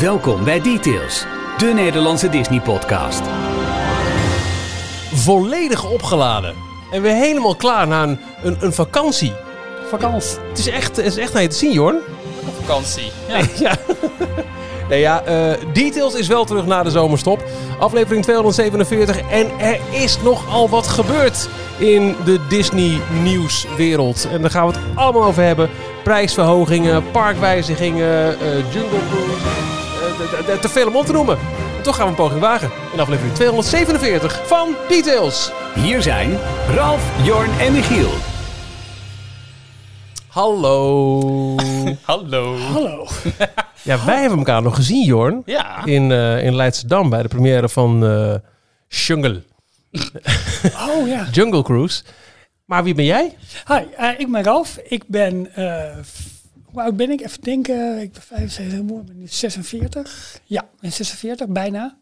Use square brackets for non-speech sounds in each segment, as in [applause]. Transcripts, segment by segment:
Welkom bij Details, de Nederlandse Disney-podcast. volledig opgeladen. En weer helemaal klaar na een, een, een vakantie. Vakantie. Het is echt, het is echt naar je te zien, Jorn. Vakantie. Ja. ja. [laughs] Nee, ja, eh, Details is wel terug na de zomerstop. Aflevering 247. En er is nogal wat gebeurd in de Disney nieuwswereld. En daar gaan we het allemaal over hebben. Prijsverhogingen, parkwijzigingen, eh, Jungle Cruise. Te veel om op te noemen. Toch gaan we een poging wagen. In aflevering 247 van Details. Hier zijn Ralf, Jorn en Michiel. Hallo. [laughs] Hallo. Hallo. Ja, wij hebben elkaar nog gezien, Jorn. Ja. In, eh in Leidschendam bij de première van eh Jungle. [laughs] Oh ja. Jungle Cruise. Maar wie ben jij? Hi, eh, ik ben Ralf. Ik ben, eh, hoe oud ben ik? Even denken. Ik ben 75, ik ben nu 46. Ja, ik ben 46, bijna.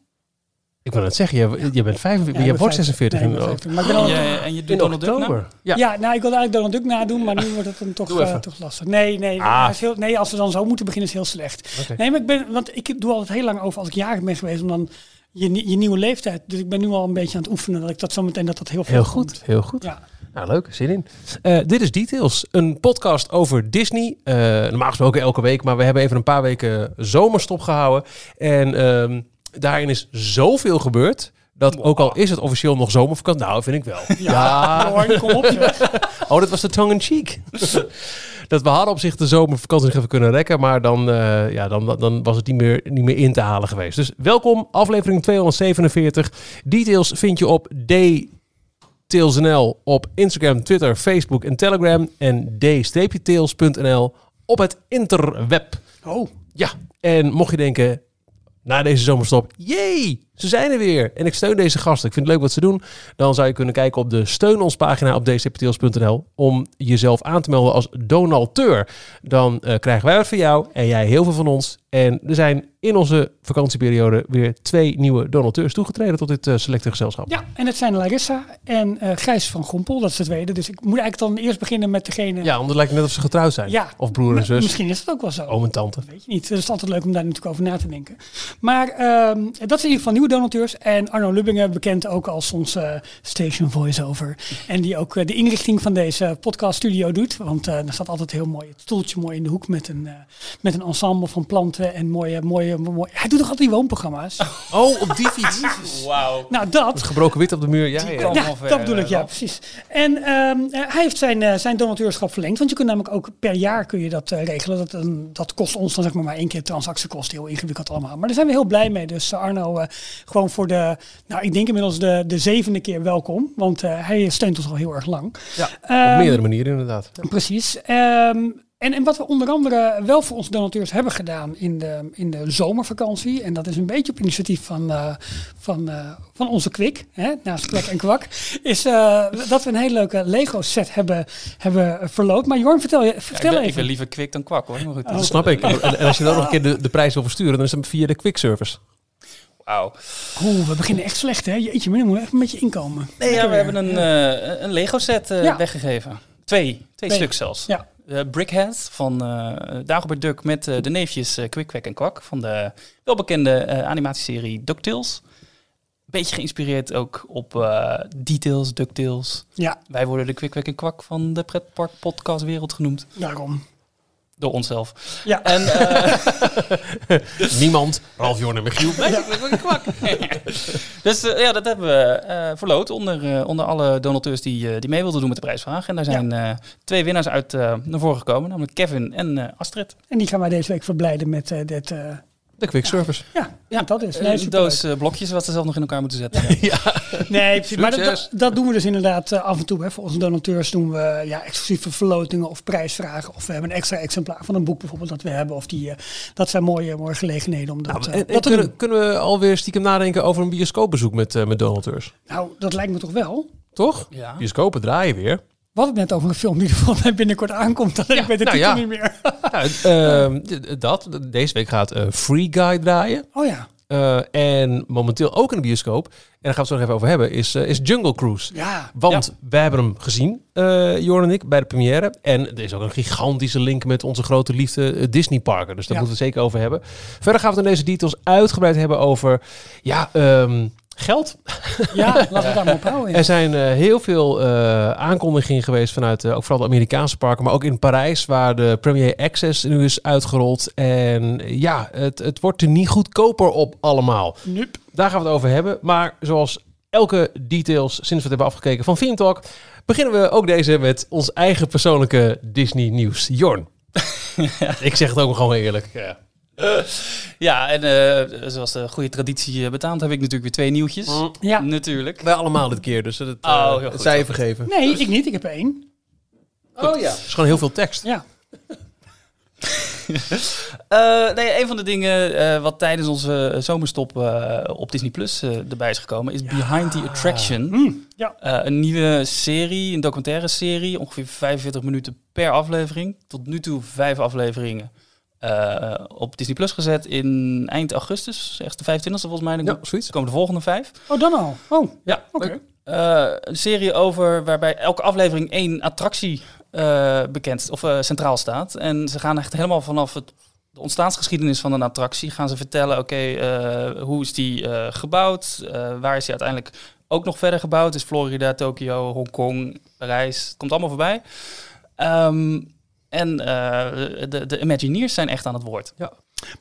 Ik wil net zeggen, je, je bent 45, Ja, je wordt 50. 46 Nee, in, ik ben 50. Maar ik ben al, En je, en je doet in Donald Duck oktober. nou? Ja. ja. nou, ik wilde eigenlijk Donald Duck nadoen, maar nu wordt het dan toch, eh, toch lastig. Nee, nee, Ah. heel, nee, als we dan zo moeten beginnen is heel slecht. Oké. Nee, maar ik ben, want ik doe altijd heel lang over als ik jarig ben geweest, om dan je, je nieuwe leeftijd. Dus ik ben nu al een beetje aan het oefenen dat ik dat zo meteen dat dat heel veel Heel komt. goed, heel goed. Ja. Nou, leuk, zin in. Eh, dit is Details, een podcast over Disney. Eh, normaal gesproken elke week, maar we hebben even een paar weken zomerstop gehouden. En ehm, daarin is zoveel gebeurd. Dat ook al is het officieel nog zomervakantie. Nou, vind ik wel. [laughs] Ja. Hoor, kom op. zeg. [laughs] Oh, dat was de tongue in cheek. [laughs] dat we hadden op zich de zomervakantie nog even kunnen rekken. Maar dan, eh, ja, dan, dan was het niet meer, niet meer in te halen geweest. Dus welkom, aflevering 247. Details vind je op dtailsnl op Instagram, Twitter, Facebook en Telegram. En d-tails.nl op het interweb. Oh, Ja, en mocht je denken, na deze zomerstop, jee, ze zijn er weer. En ik steun deze gasten. Ik vind het leuk wat ze doen. Dan zou je kunnen kijken op de steun ons pagina op dcptils.nl om jezelf aan te melden als donateur. Dan eh, krijgen wij wat van jou en jij heel veel van ons. En er zijn in onze vakantieperiode weer twee nieuwe donateurs toegetreden tot dit eh, selecte gezelschap. Ja, en het zijn Larissa en eh Gijs van Gompel, dat is de tweede. Dus ik moet eigenlijk dan eerst beginnen met degene... Ja, want het lijkt net of ze getrouwd zijn. Ja. Of broer en zus. Misschien is het ook wel zo. Oom en tante. Weet je niet. Het is altijd leuk om daar natuurlijk over na te denken. Maar ehm, dat zijn in ieder geval nieuwe donateurs. En Arno Lubbingen, bekend ook als onze station voice-over. En die ook eh, de inrichting van deze podcaststudio doet. Want eh er staat altijd heel mooi het stoeltje mooi in de hoek met een, eh, met een ensemble van planten en mooie, mooie, mooie... Hij doet toch altijd die woonprogramma's? [laughs] Oh, op die fiets. Wauw. Nou, dat. Het gebroken wit op de muur. Ja, ja. dat bedoel ik, ja, precies. En ehm, eh, hij heeft zijn, zijn donateurschap verlengd. Want je kunt namelijk ook per jaar kun je dat regelen. Dat, een- dat kost ons dan zeg maar maar één keer transactiekosten. Heel ingewikkeld allemaal. Maar daar zijn we heel blij mee. Dus eh, Arno, eh, gewoon voor de, nou ik denk inmiddels de, de zevende keer welkom. Want eh, hij steunt ons al heel erg lang. Ja, op Ehm, meerdere manieren inderdaad. Precies. Ehm, en, en wat we onder andere wel voor onze donateurs hebben gedaan in de, in de zomervakantie. En dat is een beetje op initiatief van, eh, van, eh, van onze Kwik, hè, naast Kwek en Kwak. Is eh, dat we een hele leuke Lego set hebben, hebben verloot. Maar Jorn, vertel, je, ik, vertel ik even. ben liever kwik dan kwak hoor. Maar goed. Oh. Dat snap ik. En, en als je dan nog een keer de, de prijs wil versturen, dan is het via de quick service. Wauw. Oeh, we beginnen echt slecht hè. Jeetje, maar dan moet even een beetje inkomen. Nee, ja, we hebben een, eh, een Lego set eh, Ja. weggegeven. Twee. Twee Twee. stuk zelfs. Ja. Eh, Brickhead van eh Dagobert Duck met eh, de neefjes Kwik, Kwek en Kwak. Van de welbekende animatieserie DuckTales. Beetje geïnspireerd ook op Details, DuckTales. Ja, Wij worden de Kwik, Kwek en Kwak van de pretpark podcast wereld genoemd. daarom. Door onszelf. Ja. En [laughs] eh, [laughs] Niemand, Ralf, Jorn en Michiel. [laughs] dus eh, ja, dat hebben we eh verloot onder, eh, onder alle donateurs die, eh, die mee wilden doen met de prijsvraag. En daar zijn eh, twee winnaars uit eh, naar voren gekomen, namelijk Kevin en eh, Astrid. En die gaan wij deze week verblijden met eh, dit... eh, De quick service. ja, Ja, dat is. Eh, Nee, een superleuk. doos eh, blokjes wat ze zelf nog in elkaar moeten zetten. Ja. Nee, precies. Maar dat, dat, doen we dus inderdaad eh, af en toe. Hè. Voor onze donateurs doen we ja, exclusieve verlotingen of prijsvragen. Of we hebben een extra exemplaar van een boek bijvoorbeeld dat we hebben. Of die, eh, dat zijn mooie, mooie gelegenheden om dat, Nou, eh, en, dat te kunnen, doen. kunnen we alweer stiekem nadenken over een bioscoopbezoek met, eh, met donateurs? Nou, dat lijkt me toch wel. Toch? Ja. Bioscopen draaien weer. We hadden het net over een film die er [laughs] volgens mij binnenkort aankomt. Alleen ik weet de nou ja. niet meer. [laughs] Ehm, dat, deze week gaat eh, Free Guy draaien. Oh ja. Eh, en momenteel ook in de bioscoop, en daar gaan we het zo nog even over hebben, is, eh, is Jungle Cruise. Ja. Want wij hebben hem gezien, Jorn en ik, bij de première. En er is ook een gigantische link met onze grote liefde Disney Parken. Dus daar Ja. moeten we het zeker over hebben. Verder gaan we het in deze details uitgebreid hebben over ja, ehm, geld. Ja, laten we daar maar op houden. ja. Er zijn eh, heel veel eh, aankondigingen geweest vanuit eh, ook vooral de Amerikaanse parken, maar ook in Parijs, waar de Premier Access nu is uitgerold. En ja, het, het wordt er niet goedkoper op allemaal. Nup. Daar gaan we het over hebben. Maar zoals elke details sinds we het hebben afgekeken van Film Talk, beginnen we ook deze met ons eigen persoonlijke Disney nieuws. Jorn. [laughs] Ik zeg het ook gewoon eerlijk. Ja. Ja, en eh, zoals de goede traditie eh, betaamt, heb ik natuurlijk weer twee nieuwtjes. Ja. Natuurlijk. Wij allemaal dit keer, dus het, Oh, eh, heel het goed, zij heel je vergeven. Nee, ik niet. Ik heb er één. Oh ja. Het is gewoon heel veel tekst. Ja. [laughs] Eh, nee, een van de dingen eh, wat tijdens onze zomerstop eh, op Disney Plus eh, erbij is gekomen, is Behind the Attraction. Hm, ja. Eh, een nieuwe serie, een documentaire serie, ongeveer 45 minuten per aflevering. Tot nu toe vijf afleveringen eh, op Disney Plus gezet in eind augustus, ergens de 25e volgens mij. Dan Ja, zoiets. komen de volgende vijf. Oh, dan al. Oh, Ja, oké. Eh, een serie over waarbij elke aflevering één attractie eh, bekend of centraal staat. En ze gaan echt helemaal vanaf het, de ontstaansgeschiedenis van een attractie gaan ze vertellen: oké, eh, hoe is die eh, gebouwd? Eh, waar is die uiteindelijk ook nog verder gebouwd? Is Florida, Tokio, Hongkong, Parijs? Het komt allemaal voorbij. Ehm, en eh, de, de Imagineers zijn echt aan het woord.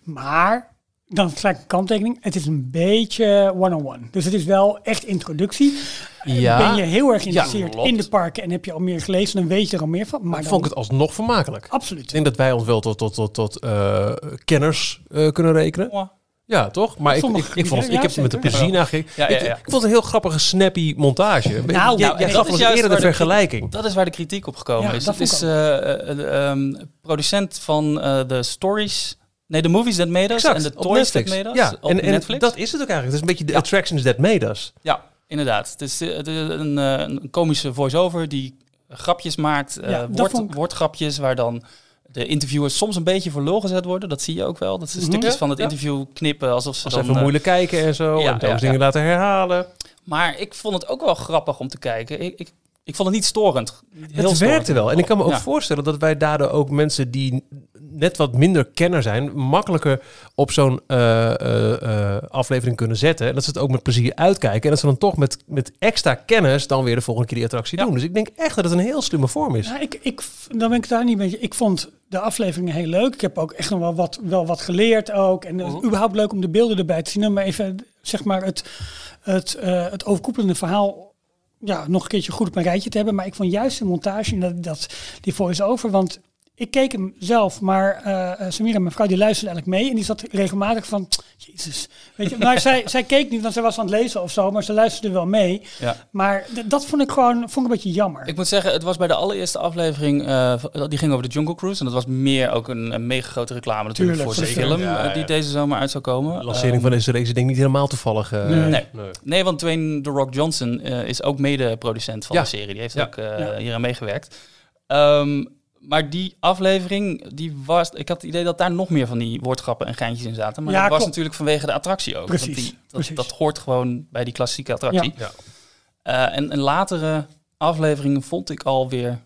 Maar, dan gelijk een kanttekening. Het is een beetje one-on-one. Dus het is wel echt introductie. Ja. Ben je heel erg geïnteresseerd in de parken en heb je al meer gelezen, dan weet je er al meer van. Maar dan, vond ik het alsnog vermakelijk. Absoluut. Ik denk dat wij ons wel tot, tot, tot, tot eh, kenners eh, kunnen rekenen. Ja, toch? Maar ik, ik, ik, vond, het- ik heb ja, het met de plezier. Ja, ja, Ik, ja. ik vond het een heel grappige, snappy montage. Nou, jij, ja, en gaf ons eerder de vergelijking. Dat is waar de kritiek op gekomen Ja, is. dat is ehm, producent van eh, de stories. Nee, de movies that made us en de toys Netflix. that made us Ja, op en, en Netflix. dat is het ook eigenlijk. Het is een beetje de Ja. attractions that made us. Ja, inderdaad. Het is een, een komische voice-over die grapjes maakt, Ja, woord, woordgrapjes waar dan de interviewers soms een beetje voor lul gezet worden. Dat zie je ook wel. Dat ze Mhm. stukjes Ja, van het interview knippen alsof ze Als dan... even eh, moeilijk kijken en zo. ja, en telkens ja, dingen laten herhalen. maar ik vond het ook wel grappig om te kijken. Ik, ik, ik vond het niet storend. Heel het storend. werkte wel. En ik kan me ook voorstellen dat wij daardoor ook mensen die net wat minder kenner zijn, makkelijker op zo'n eh, eh, eh, aflevering kunnen zetten. En dat ze het ook met plezier uitkijken. En dat ze dan toch met, met extra kennis dan weer de volgende keer die attractie Ja. doen. Dus ik denk echt dat het een heel slimme vorm is. Ja, ik, ik, dan ben ik daar niet mee. Ik vond de afleveringen heel leuk. Ik heb ook echt nog wel wat, wel wat geleerd ook. En het is überhaupt leuk om de beelden erbij te zien. Om even, zeg maar, het, het, het overkoepelende verhaal ja, nog een keertje goed op een rijtje te hebben. Maar ik vond juist de montage en dat, dat, die voice-over, want ik keek hem zelf, maar eh, eh, Samira, mijn vrouw, die luisterde eigenlijk mee. En die zat regelmatig van, jezus. Weet je, maar [laughs] zij, zij keek niet, want zij was aan het lezen of zo. Maar ze luisterde wel mee. Ja. Maar dat vond ik gewoon vond ik een beetje jammer. Ik moet zeggen, het was bij de allereerste aflevering, eh, die ging over de Jungle Cruise. En dat was meer ook een, een mega grote reclame natuurlijk Tuurlijk, voor de voor de film film. Ja, die deze zomer uit zou komen. De lancering van deze race is denk ik niet helemaal toevallig. Nee. Nee. Nee, want Dwayne The Rock Johnson eh, is ook mede-producent van Ja. de serie. Die heeft Ja. ook eh, Ja. hier aan meegewerkt. Ehm, maar die aflevering, die was, ik had het idee dat daar nog meer van die woordgrappen en geintjes in zaten. Maar Ja, dat was klopt. natuurlijk vanwege de attractie ook. Precies, Want die, dat, precies. dat hoort gewoon bij die klassieke attractie. Ja. Eh, en een latere afleveringen vond ik alweer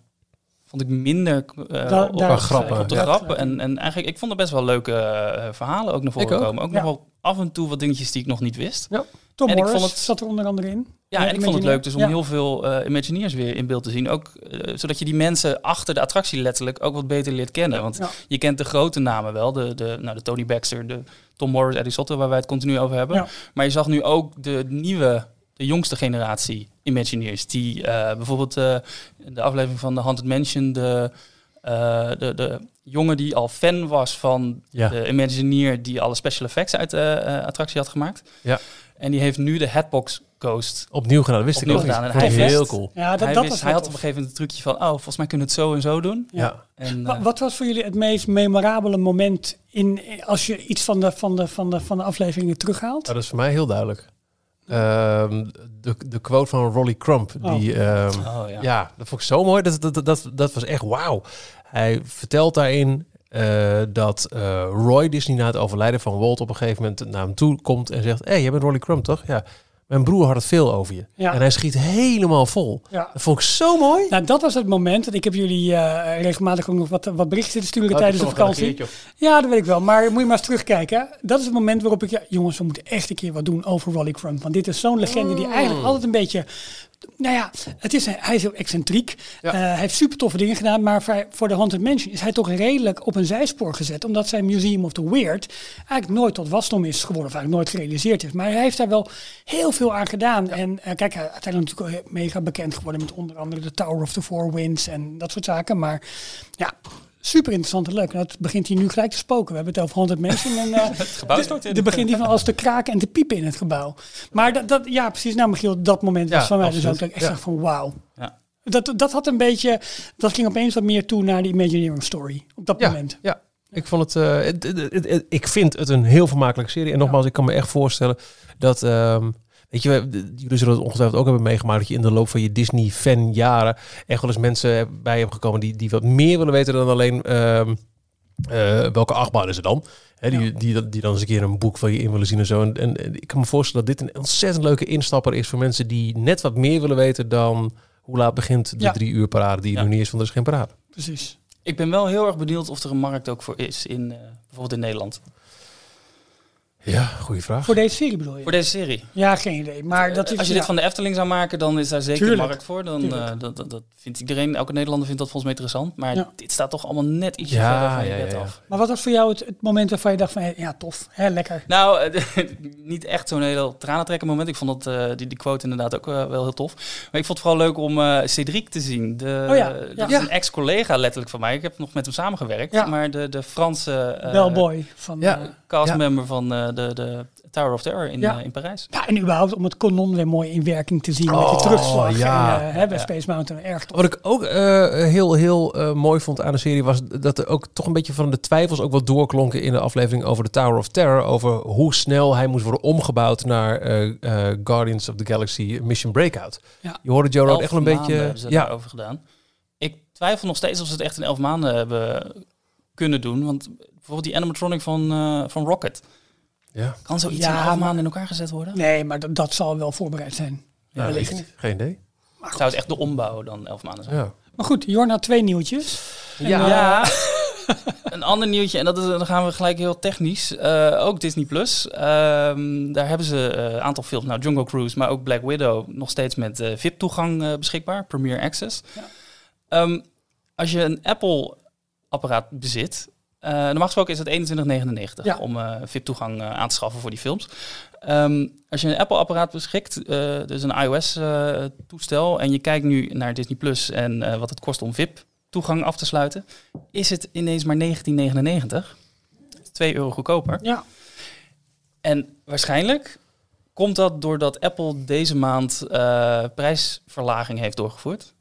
vond ik minder eh, Da- op, grappen. op de Ja. grappen. En, en eigenlijk, ik vond er best wel leuke eh, verhalen ook naar voren ook. komen. Ook Ja. nog wel af en toe wat dingetjes die ik nog niet wist. Tom En ik Morris vond het- zat er onder andere in. Ja, en ik vond het leuk dus om Ja. heel veel eh, Imagineers weer in beeld te zien. Ook eh, zodat je die mensen achter de attractie letterlijk ook wat beter leert kennen. Want Ja. je kent de grote namen wel. De, de, nou, de Tony Baxter, de Tom Morris, Eddie Sotter, waar wij het continu over hebben. Ja. Maar je zag nu ook de nieuwe, de jongste generatie Imagineers. Die eh, bijvoorbeeld in de aflevering van The Haunted Mansion, de, eh, de, de jongen die al fan was van Ja. de Imagineer die alle special effects uit de eh, attractie had gemaakt. Ja. En die heeft nu de Hatbox Ghost Opnieuw gedaan, dat wist Opnieuw ik ook niet. gedaan. En hij heel wist- cool. Ja, dat, hij, dat wist- was hij had op een gegeven moment een trucje van, oh, volgens mij kunnen we het zo en zo doen. Ja. En, Wa- eh, Wat was voor jullie het meest memorabele moment in, als je iets van de, van de, van de, van de afleveringen terughaalt? Nou, dat is voor mij heel duidelijk. Ehm, de, de quote van Rolly Crump. Die, ehm, oh, ja. ja. dat vond ik zo mooi. Dat, dat, dat, dat, was echt wauw. Hij vertelt daarin eh, dat eh, Roy Disney na het overlijden van Walt op een gegeven moment naar hem toe komt en zegt: Hé, hey, jij bent Rolly Crumb toch? Ja. Mijn broer had het veel over je. Ja. En hij schiet helemaal vol. Ja. Dat vond ik zo mooi. Nou, dat was het moment. En ik heb jullie eh, regelmatig ook nog wat, wat berichten zitten sturen tijdens de vakantie. Ja, dat weet ik wel. Maar moet je maar eens terugkijken. Dat is het moment waarop ik... Ja, jongens, we moeten echt een keer wat doen over Rolly Crump. Want dit is zo'n legende die eigenlijk altijd een beetje... Nou ja, het is, hij is heel excentriek. Ja. Eh, hij heeft super toffe dingen gedaan. Maar voor, de Haunted Mansion is hij toch redelijk op een zijspoor gezet. Omdat zijn Museum of the Weird eigenlijk nooit tot wasdom is geworden. Of eigenlijk nooit gerealiseerd is. Maar hij heeft daar wel heel veel aan gedaan. En eh, kijk, hij is uiteindelijk natuurlijk mega bekend geworden. Met onder andere de Tower of the Four Winds en dat soort zaken. Maar ja, super interessant en leuk. En dat begint hier nu gelijk te spoken. We hebben het over 100 mensen. En, eh, [laughs] gebouw stort in. Er begint hier van alles te kraken en te piepen in het gebouw. Maar dat, dat ja, precies. Nou, Michiel, dat moment was Ja, van mij dus absoluut. ook dat ik echt Ja. van wauw. Ja. Dat, dat had een beetje, dat ging opeens wat meer toe naar de Imagineering story op dat moment. ja. Ik vond het, eh, het, het- het- het- ik vind het een heel vermakelijke serie. En nogmaals, ik kan me echt voorstellen dat, ehm, weet je, jullie zullen het ongetwijfeld ook hebben meegemaakt dat je in de loop van je Disney-fan jaren echt wel eens mensen bij hebt gekomen die, die wat meer willen weten dan alleen ehm, eh, welke achtbaan is er dan. Hè, die, die, die, dan eens een keer een boek van je in willen zien en zo. En, en, en ik kan me voorstellen dat dit een ontzettend leuke instapper is voor mensen die net wat meer willen weten dan hoe laat begint de Ja. drie uur parade die er Ja. nog niet is, want er is geen parade. Precies. Ik ben wel heel erg benieuwd of er een markt ook voor is, in, eh, bijvoorbeeld in Nederland. Ja, goede vraag. Voor deze serie bedoel je? Voor deze serie. Ja, geen idee. Maar dat is, Als je ja. dit van de Efteling zou maken, dan is daar zeker Tuurlijk. een markt voor. Dan, eh, dat, dat, dat vindt iedereen, elke Nederlander vindt dat volgens mij interessant. Maar Ja. dit staat toch allemaal net ietsje Ja, verder van je bed ja, ja. af. Maar wat was voor jou het, het moment waarvan je dacht van, ja, tof, hè, lekker. Nou, eh, [laughs] niet echt zo'n heel tranentrekker moment. Ik vond dat, eh, die, die quote inderdaad ook eh, wel heel tof. Maar ik vond het vooral leuk om eh Cédric te zien. De, Oh ja, Dat ja. is een ex-collega letterlijk van mij. Ik heb nog met hem samengewerkt. Ja. Maar de, de Franse eh, Bellboy. Van, ja. Castmember van eh, de, de Tower of Terror in, Ja. eh, in Parijs. ja, en überhaupt om het kanon weer mooi in werking te zien met Oh, die terugslag. ja. En, eh, hè, bij Ja. Space Mountain, erg tof. Wat ik ook eh, heel, heel eh, mooi vond aan de serie was dat er ook toch een beetje van de twijfels ook wat doorklonken in de aflevering over de Tower of Terror. Over hoe snel hij moest worden omgebouwd naar Guardians of the Galaxy Mission Breakout. Ja. Je hoorde Joe Road echt wel een beetje... Ja, daarover gedaan. Ik twijfel nog steeds of ze het echt in elf maanden hebben kunnen doen. Want bijvoorbeeld die animatronic van, eh, van Rocket. ja. Kan zoiets Ja, maar- maanden in elkaar gezet worden? Nee, maar dat, dat zal wel voorbereid zijn. Ja, wellicht. geen idee. Zou het echt de ombouw dan elf maanden zijn? Ja. Maar goed, Jorna, twee nieuwtjes. Ja. Ja. [laughs] een ander nieuwtje, en dat is, dan gaan we gelijk heel technisch. Eh, ook Disney Plus. Ehm, daar hebben ze eh, een aantal films, nou Jungle Cruise, maar ook Black Widow, nog steeds met eh, VIP-toegang eh, beschikbaar, Premier Access. Ja. Ehm, als je een Apple-apparaat bezit, eh normaal gesproken is het 21,99 Ja. om eh, VIP-toegang eh, aan te schaffen voor die films. Ehm, als je een Apple-apparaat beschikt, dus een iOS-toestel, en je kijkt nu naar Disney Plus en wat het kost om VIP-toegang af te sluiten, is het ineens maar 19,99. 2 euro goedkoper. Ja, En waarschijnlijk komt dat doordat Apple deze maand prijsverlaging heeft doorgevoerd.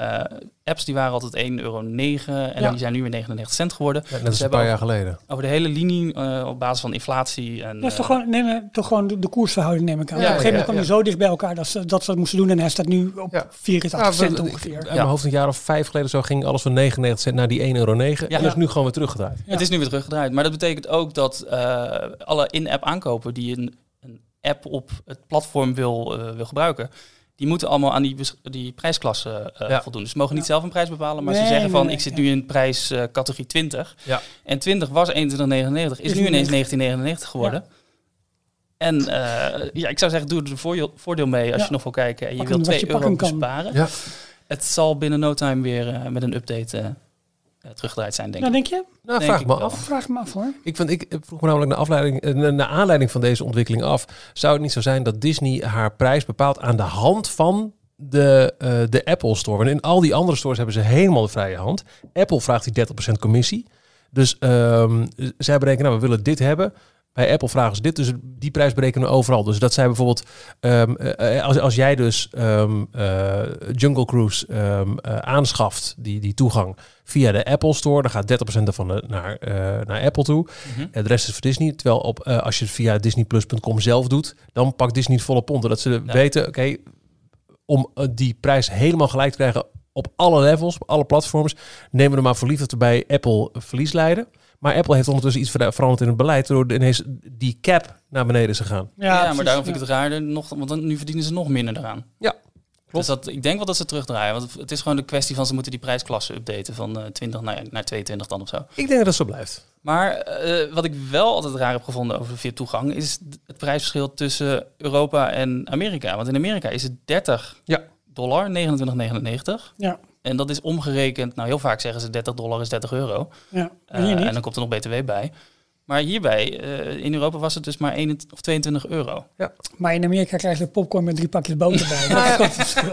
Eh, apps die waren altijd 1,09 euro en Ja. die zijn nu weer 99 cent geworden. Ja, net Ze als een paar jaar over, geleden. over de hele linie eh, op basis van inflatie. En, dat is toch eh, gewoon, nee, nee, toch gewoon de, de koersverhouding neem ik aan. Ja, op een gegeven moment ja, kwam ja. hij zo dicht bij elkaar dat ze dat, ze dat moesten doen. En hij staat nu op Ja. 84 Ja, cent ongeveer. Uit mijn hoofd een jaar of vijf geleden zo ging alles van 99 cent naar die 1,09 euro. En dat is nu gewoon weer teruggedraaid. Ja. Het is nu weer teruggedraaid. Maar dat betekent ook dat eh, alle in-app aankopen die een, een app op het platform wil, eh, wil gebruiken, die moeten allemaal aan die, die prijsklasse eh, Ja. voldoen. Dus ze mogen niet zelf een prijs bepalen, maar Nee, ze zeggen nee, van nee, ik zit nu in prijs eh, categorie 20. Ja. En 20 was 21,99, is Is nu ineens 19,99 geworden. En eh, ja, ik zou zeggen, doe er een voordeel, voordeel mee als Ja. je nog wil kijken en je wilt hem wat 2 je euro besparen. Ja. Het zal binnen no time weer eh, met een update teruggedraaid zijn, denk Nou, ik. denk je? Nou, Denk vraag ik me wel. af. Vraag me af hoor. Ik, vind, ik vroeg me namelijk naar, afleiding, eh, naar aanleiding van deze ontwikkeling af. Zou het niet zo zijn dat Disney haar prijs bepaalt aan de hand van de, eh, de Apple Store? Want in al die andere stores hebben ze helemaal de vrije hand. Apple vraagt die 30% commissie. Dus ehm, zij berekenen, nou, we willen dit hebben. Bij Apple vragen ze dit, dus die prijs berekenen we overal. Dus dat zij bijvoorbeeld, ehm, eh, als, als jij dus ehm, eh, Jungle Cruise ehm, eh, aanschaft, die, die toegang via de Apple Store, dan gaat 30% daarvan eh, naar, eh, naar Apple toe. En de rest is voor Disney. Terwijl op, eh, als je het via disneyplus.com zelf doet, dan pakt Disney het volle pond. Dat ze weten, oké, om eh, die prijs helemaal gelijk te krijgen op alle levels, op alle platforms. Nemen we er maar voor lief dat we bij Apple verlies leiden. Maar Apple heeft ondertussen iets vera- veranderd in het beleid, waardoor ineens die cap naar beneden is gegaan. Ja, maar precies, daarom vind ja. ik het raarder, nog, want nu verdienen ze nog minder eraan. Ja, Dus dat, ik denk wel dat ze terugdraaien. Want het is gewoon de kwestie van ze moeten die prijsklasse updaten van eh, 20 naar, naar 22 dan of zo. Ik denk dat het zo blijft. Maar eh, wat ik wel altijd raar heb gevonden over via toegang is het prijsverschil tussen Europa en Amerika. Want in Amerika is het 30 Ja. dollar, 29,99. Ja, En dat is omgerekend, nou heel vaak zeggen ze 30 dollar is 30 euro. ja. Eh, En hier en niet. dan komt er nog BTW bij. Maar hierbij, eh, in Europa was het dus maar 21 of 22 euro. Maar in Amerika krijg je popcorn met drie pakjes boter bij. Dat is het verschil.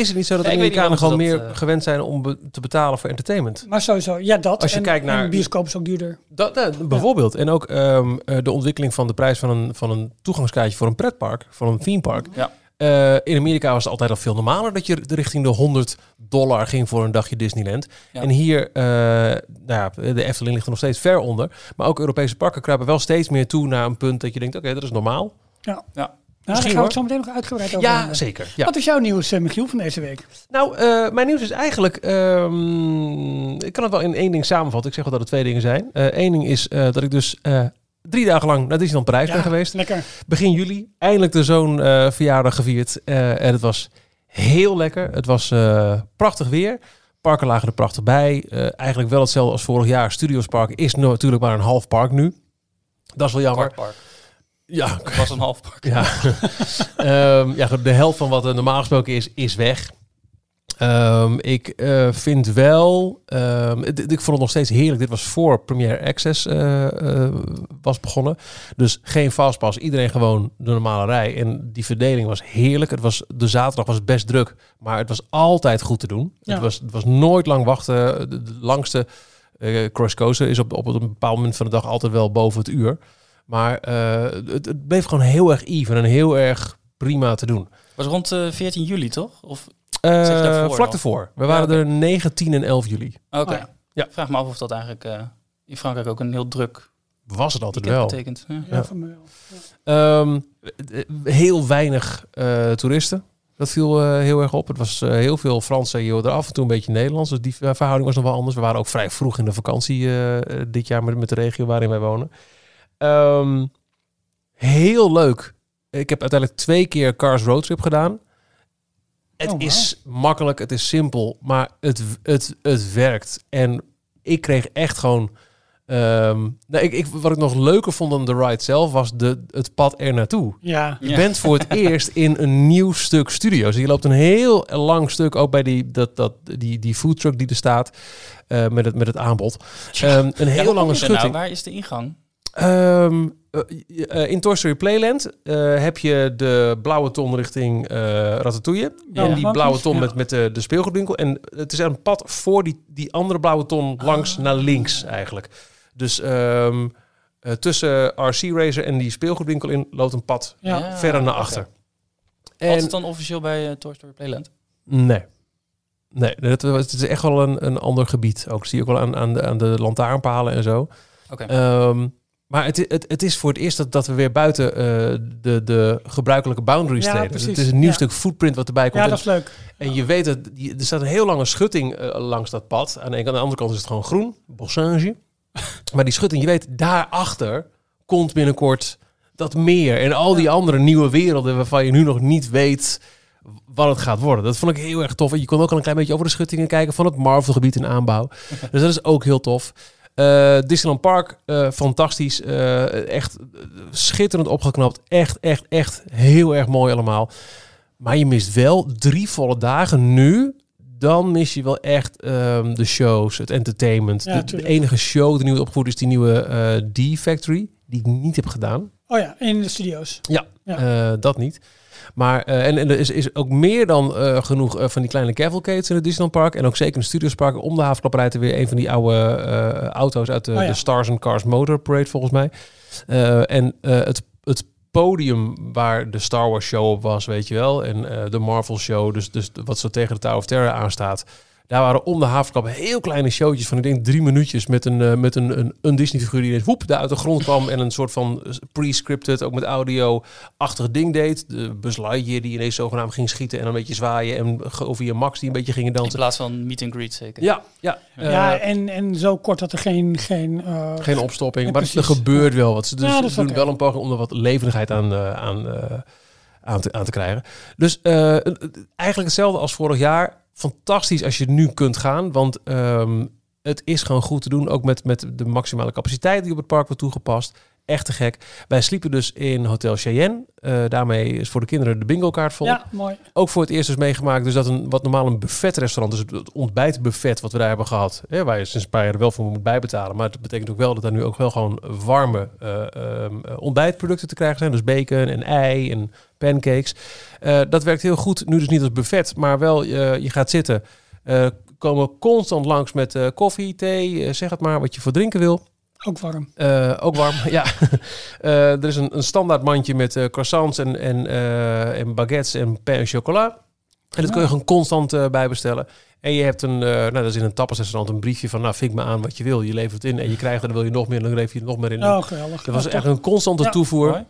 Is het niet zo dat Ja, Amerikanen gewoon meer eh, gewend zijn om be- te betalen voor entertainment? Maar sowieso, ja dat. Als je en, kijkt naar- en bioscoop is ook duurder. Dat, dat, bijvoorbeeld. En ook ehm, eh, de ontwikkeling van de prijs van een, van een toegangskaartje voor een pretpark, voor een theme park. Ja. Eh, in Amerika was het altijd al veel normaler dat je richting de 100 dollar ging voor een dagje Disneyland. Ja. En hier, eh, nou ja, de Efteling ligt er nog steeds ver onder. Maar ook Europese parken kruipen wel steeds meer toe naar een punt dat je denkt, oké, dat is normaal. Ja. Ja. Nou, daar Misschien, gaan we het zo meteen nog uitgebreid over Ja, zeker. Ja. Wat is jouw nieuws, eh, Michiel, van deze week? Nou, eh, mijn nieuws is eigenlijk... ehm, ik kan het wel in één ding samenvatten. Ik zeg wel dat het twee dingen zijn. Eén ding is eh, dat ik dus eh, drie dagen lang naar Disneyland Parijs ben geweest. Lekker. begin juli eindelijk de zoon eh, verjaardag gevierd. Eh, en het was heel lekker. Het was eh, prachtig weer. Parken lagen er prachtig bij. Eh, eigenlijk wel hetzelfde als vorig jaar. Studios Park is natuurlijk maar een half park nu. Dat is wel jammer. Park. Ja, Het was een half park. ja. [laughs] Ehm, ja, de helft van wat er normaal gesproken is, is weg. Ehm, ik eh, vind wel, ehm, ik vond het nog steeds heerlijk. Dit was voor Premiere Access eh, eh, was begonnen. Dus geen fastpass, iedereen gewoon de normale rij. En die verdeling was heerlijk. Het was, de zaterdag was best druk, maar het was altijd goed te doen. Ja. Het, was, het was nooit lang wachten. De, de langste cross is op, op een bepaald moment van de dag altijd wel boven het uur. Maar het, het bleef gewoon heel erg even en heel erg prima te doen. was rond eh, 14 juli, toch? Of, Eh, Zeg daarvoor vlak ervoor. We waren er 9, 10 en 11 juli. Oké. Oh ja. Ja. Vraag me af of dat eigenlijk eh, in Frankrijk ook een heel druk Was het altijd wel. betekent. Ja. Ja, van wel. Ehm, eh, heel weinig eh, toeristen. Dat viel eh, heel erg op. Het was eh, heel veel Frans en Joden, af en toe een beetje Nederlands. Dus die verhouding was nog wel anders. We waren ook vrij vroeg in de vakantie dit jaar met, met de regio waarin wij wonen. Ehm, heel leuk. Ik heb uiteindelijk twee keer Cars Roadtrip gedaan. Het Oh, is makkelijk, het is simpel, maar het, het, het werkt. En ik kreeg echt gewoon... ehm, nou, ik, ik, wat ik nog leuker vond dan de ride zelf, was de, het pad er naartoe. Ja. Je bent voor het [laughs] eerst in een nieuw stuk studio. Dus je loopt een heel lang stuk, ook bij die, dat, dat, die, die foodtruck die er staat, eh, met, het, met het aanbod. Ehm, een heel lange nou? schutting. Waar is de ingang? Ehm, eh, eh, in Toy Story Playland eh, heb je de blauwe ton richting eh Ratatouille. Ja, en die blauwe ton ja. met, met de, de speelgoedwinkel. En het is een pad voor die, die andere blauwe ton langs naar links eigenlijk. Dus ehm, eh, tussen RC Racer en die speelgoedwinkel in loopt een pad Ja. Ja, verder naar achter. En het dan officieel bij Toy Story Playland? nee. Nee, dat, het is echt wel een, een ander gebied. Ook zie je ook wel aan, aan, de, aan de lantaarnpalen en zo. Oké. Ehm, maar het, het, het is voor het eerst dat, dat we weer buiten eh, de, de gebruikelijke boundaries Ja, treden. Dus het is een nieuw Ja. stuk footprint wat erbij komt. ja, dat is leuk. en je weet dat er staat een heel lange schutting eh, langs dat pad. Aan de aan de andere kant is het gewoon groen, bossage. [laughs] maar die schutting, je weet, daarachter komt binnenkort dat meer en al die andere nieuwe werelden waarvan je nu nog niet weet wat het gaat worden. Dat vond ik heel erg tof. En je kon ook al een klein beetje over de schuttingen kijken van het Marvel-gebied in aanbouw. [laughs] dus dat is ook heel tof. Eh, Disneyland Park, eh, fantastisch. Eh, echt schitterend opgeknapt. Echt, echt, echt heel erg mooi allemaal. Maar je mist wel drie volle dagen nu. Dan mis je wel echt ehm, de shows, het entertainment. Ja, de, enige show die nu opgevoerd is die nieuwe D-Factory. Die ik niet heb gedaan. Oh ja, in de studio's. Ja, Ja. dat niet. Maar eh, en, en er is, is ook meer dan eh, genoeg eh, van die kleine cavalcades in het Disneyland Park. En ook zeker in de Studios Park. Om de havenklap rijdt er weer een van die oude auto's uit de, Oh ja. de Stars and Cars Motor Parade volgens mij. En het, het podium waar de Star Wars show op was, weet je wel. En de Marvel show, dus, dus wat zo tegen de Tower of Terror aanstaat. Daar waren om de havenklap heel kleine showtjes van, ik denk drie minuutjes, met een, eh, met een, een, een Disney-figuur die ineens woep, daar uit de grond kwam en een soort van pre-scripted, ook met audio-achtig ding deed. De Buzz Lightyear die ineens zogenaamd ging schieten en een beetje zwaaien en over je Max die een beetje gingen In dansen. plaats van meet and greet zeker. Ja, ja. ja, eh, en, en zo kort dat er geen... geen eh, geen opstopping, maar er gebeurt wel wat. Ze dus Ja, doen wel een poging om er wat levendigheid aan, eh, aan, eh, aan, te, aan te krijgen. Dus eh, eigenlijk hetzelfde als vorig jaar. Fantastisch als je nu kunt gaan, want ehm, het is gewoon goed te doen. Ook met, met de maximale capaciteit die op het park wordt toegepast. Echt te gek. Wij sliepen dus in Hotel Cheyenne. Eh, daarmee is voor de kinderen de bingo kaart vol. ja, mooi. Ook voor het eerst dus meegemaakt. Dus dat een wat normaal een buffetrestaurant, dus het- ontbijtbuffet wat we daar hebben gehad, hè, waar je sinds een paar jaar wel voor moet bijbetalen. Maar het betekent ook wel dat er nu ook wel gewoon warme eh, ehm, eh, ontbijtproducten te krijgen zijn. Dus bacon en ei en pancakes. Dat werkt heel goed. Nu dus niet als buffet, maar wel je gaat zitten. Komen constant langs met koffie, thee, zeg het maar, wat je voor drinken wil. Ook warm. Eh, ook warm, [laughs] ja. Eh, er is een, een standaard mandje met eh, croissants en, en, eh, en baguettes en pain en chocola. En dat kun je gewoon constant bijbestellen. En je hebt een, eh, nou dat is in een tapasrestaurant een briefje van, nou vink me aan wat je wil. Je levert het in en je krijgt er, dan wil je nog meer, dan leef je er nog meer in. Oh, geweldig. dat was echt een constante Ja, toevoer. mooi.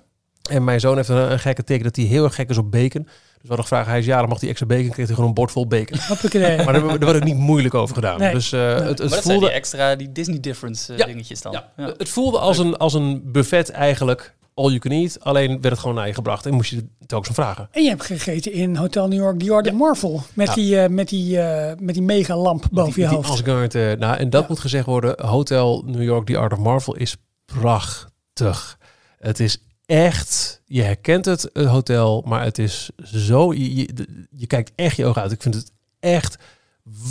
En mijn zoon heeft een, een gekke teken dat hij heel erg gek is op bacon. Dus we hadden gevraagd, hij is jarig, mag hij extra bacon? Kreeg hij gewoon een bord vol bacon. Hoppakee. [laughs] maar daar, daar werd ook niet moeilijk over gedaan. Nee. Dus eh, het, het maar dat zijn voelde... die extra, die Disney difference eh, Ja. dingetjes dan. Ja, Ja. Het voelde als een, als een buffet eigenlijk. All you can eat. Alleen werd het gewoon naar je gebracht. En moest je het telkens om vragen. En je hebt gegeten in Hotel New York, The Art of Marvel. Met, Ja. die, eh, met, die, met die mega lamp boven die, je die hoofd. Asgard. eh, nou, en dat Ja. moet gezegd worden. Hotel New York, The Art of Marvel is prachtig. Het is echt... Je herkent het, het hotel. Maar het is zo... Je, je, de- je kijkt echt je ogen uit. Ik vind het echt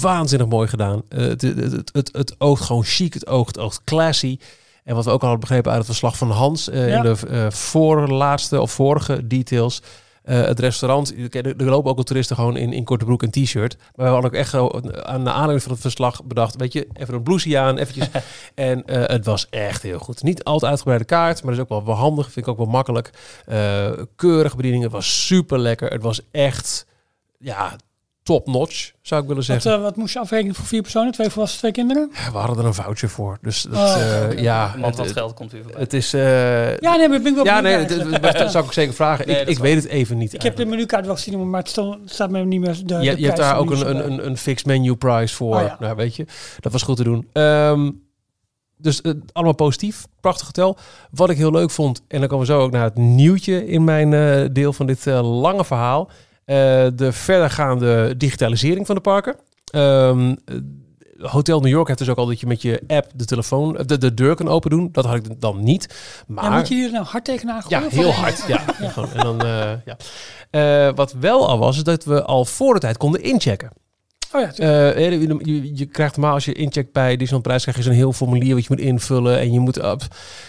waanzinnig mooi gedaan. Eh, het, het, het, het, het oogt gewoon chic. Het oogt, oogt classy. En wat we ook al hadden begrepen uit het verslag van Hans eh, Ja. in de eh, voorlaatste of vorige details. Eh, het restaurant, er er lopen ook al toeristen gewoon in, in korte broek en t-shirt. Maar we hadden ook echt aan de aanleiding van het verslag bedacht, weet je, even een blouseje aan, eventjes. [laughs] en eh, het was echt heel goed. Niet altijd uitgebreide kaart, maar dat is ook wel, wel handig, vind ik ook wel makkelijk. Eh keurige bediening, het was super lekker. Het was echt, ja, top notch, zou ik willen Wat, zeggen. eh, wat moest je afrekenen voor vier personen? Twee volwassen, twee kinderen? we hadden er een voucher voor, dus dat, Oh, eh, ja, Want dat geld komt weer voorbij. het is... eh, Ja, nee, maar ben ik wel ja, nee, dat, zou ik zeker vragen. [laughs] Nee, ik ik weet het even niet. Ik heb de menukaart wel gezien, maar het staat me niet meer de, de je, je hebt daar ook een, een, een, een fixed menu price voor. Oh ja. Nou, weet je, dat was goed te doen. Ehm, dus allemaal positief. Prachtig hotel. Wat ik heel leuk vond, en dan komen we zo ook naar het nieuwtje in mijn eh, deel van dit eh, lange verhaal. Eh, de verdergaande digitalisering van de parken. Ehm, eh, Hotel New York heeft dus ook al dat je met je app de telefoon, eh, de, de deur kan open doen. Dat had ik dan niet. Maar Ja, moet je hier nou hard tegenaan gooien? ja, heel hard. Ja. [laughs] En dan, eh, ja. Wat wel al was, is dat we al voor de tijd konden inchecken. Oh ja, je, je, je krijgt normaal als je incheckt bij Disneyland Prijs, krijg je zo'n heel formulier wat je moet invullen. En je moet... op.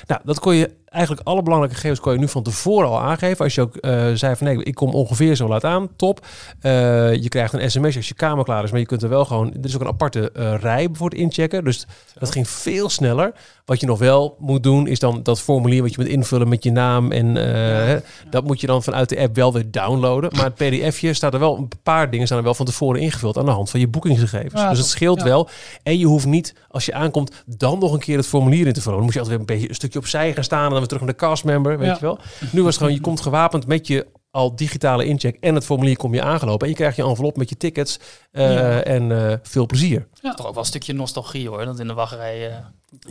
nou, dat kon je eigenlijk alle belangrijke gegevens kon je nu van tevoren al aangeven. Als je ook eh, zei van nee, ik kom ongeveer zo laat aan, top. Eh, je krijgt een sms als je kamer klaar is, maar je kunt er wel gewoon... Er is ook een aparte eh, rij voor het inchecken. Dus dat ging veel sneller. Wat je nog wel moet doen, is dan dat formulier wat je moet invullen met je naam. En dat moet je dan vanuit de app wel weer downloaden. Maar het pdfje staat er wel, een paar dingen staan er wel van tevoren ingevuld aan de hand van je boekingsgegevens. Ja, dus het scheelt wel. En je hoeft niet, als je aankomt, dan nog een keer het formulier in te vullen. Dan moet je altijd weer een beetje een stukje opzij gaan staan en terug naar de castmember, weet Ja. je wel. Nu was het gewoon, je komt gewapend met je al digitale incheck en het formulier kom je aangelopen. En je krijgt je envelop met je tickets eh, Ja. en eh, veel plezier. Toch ook wel een stukje nostalgie hoor, dat in de wachtrij eh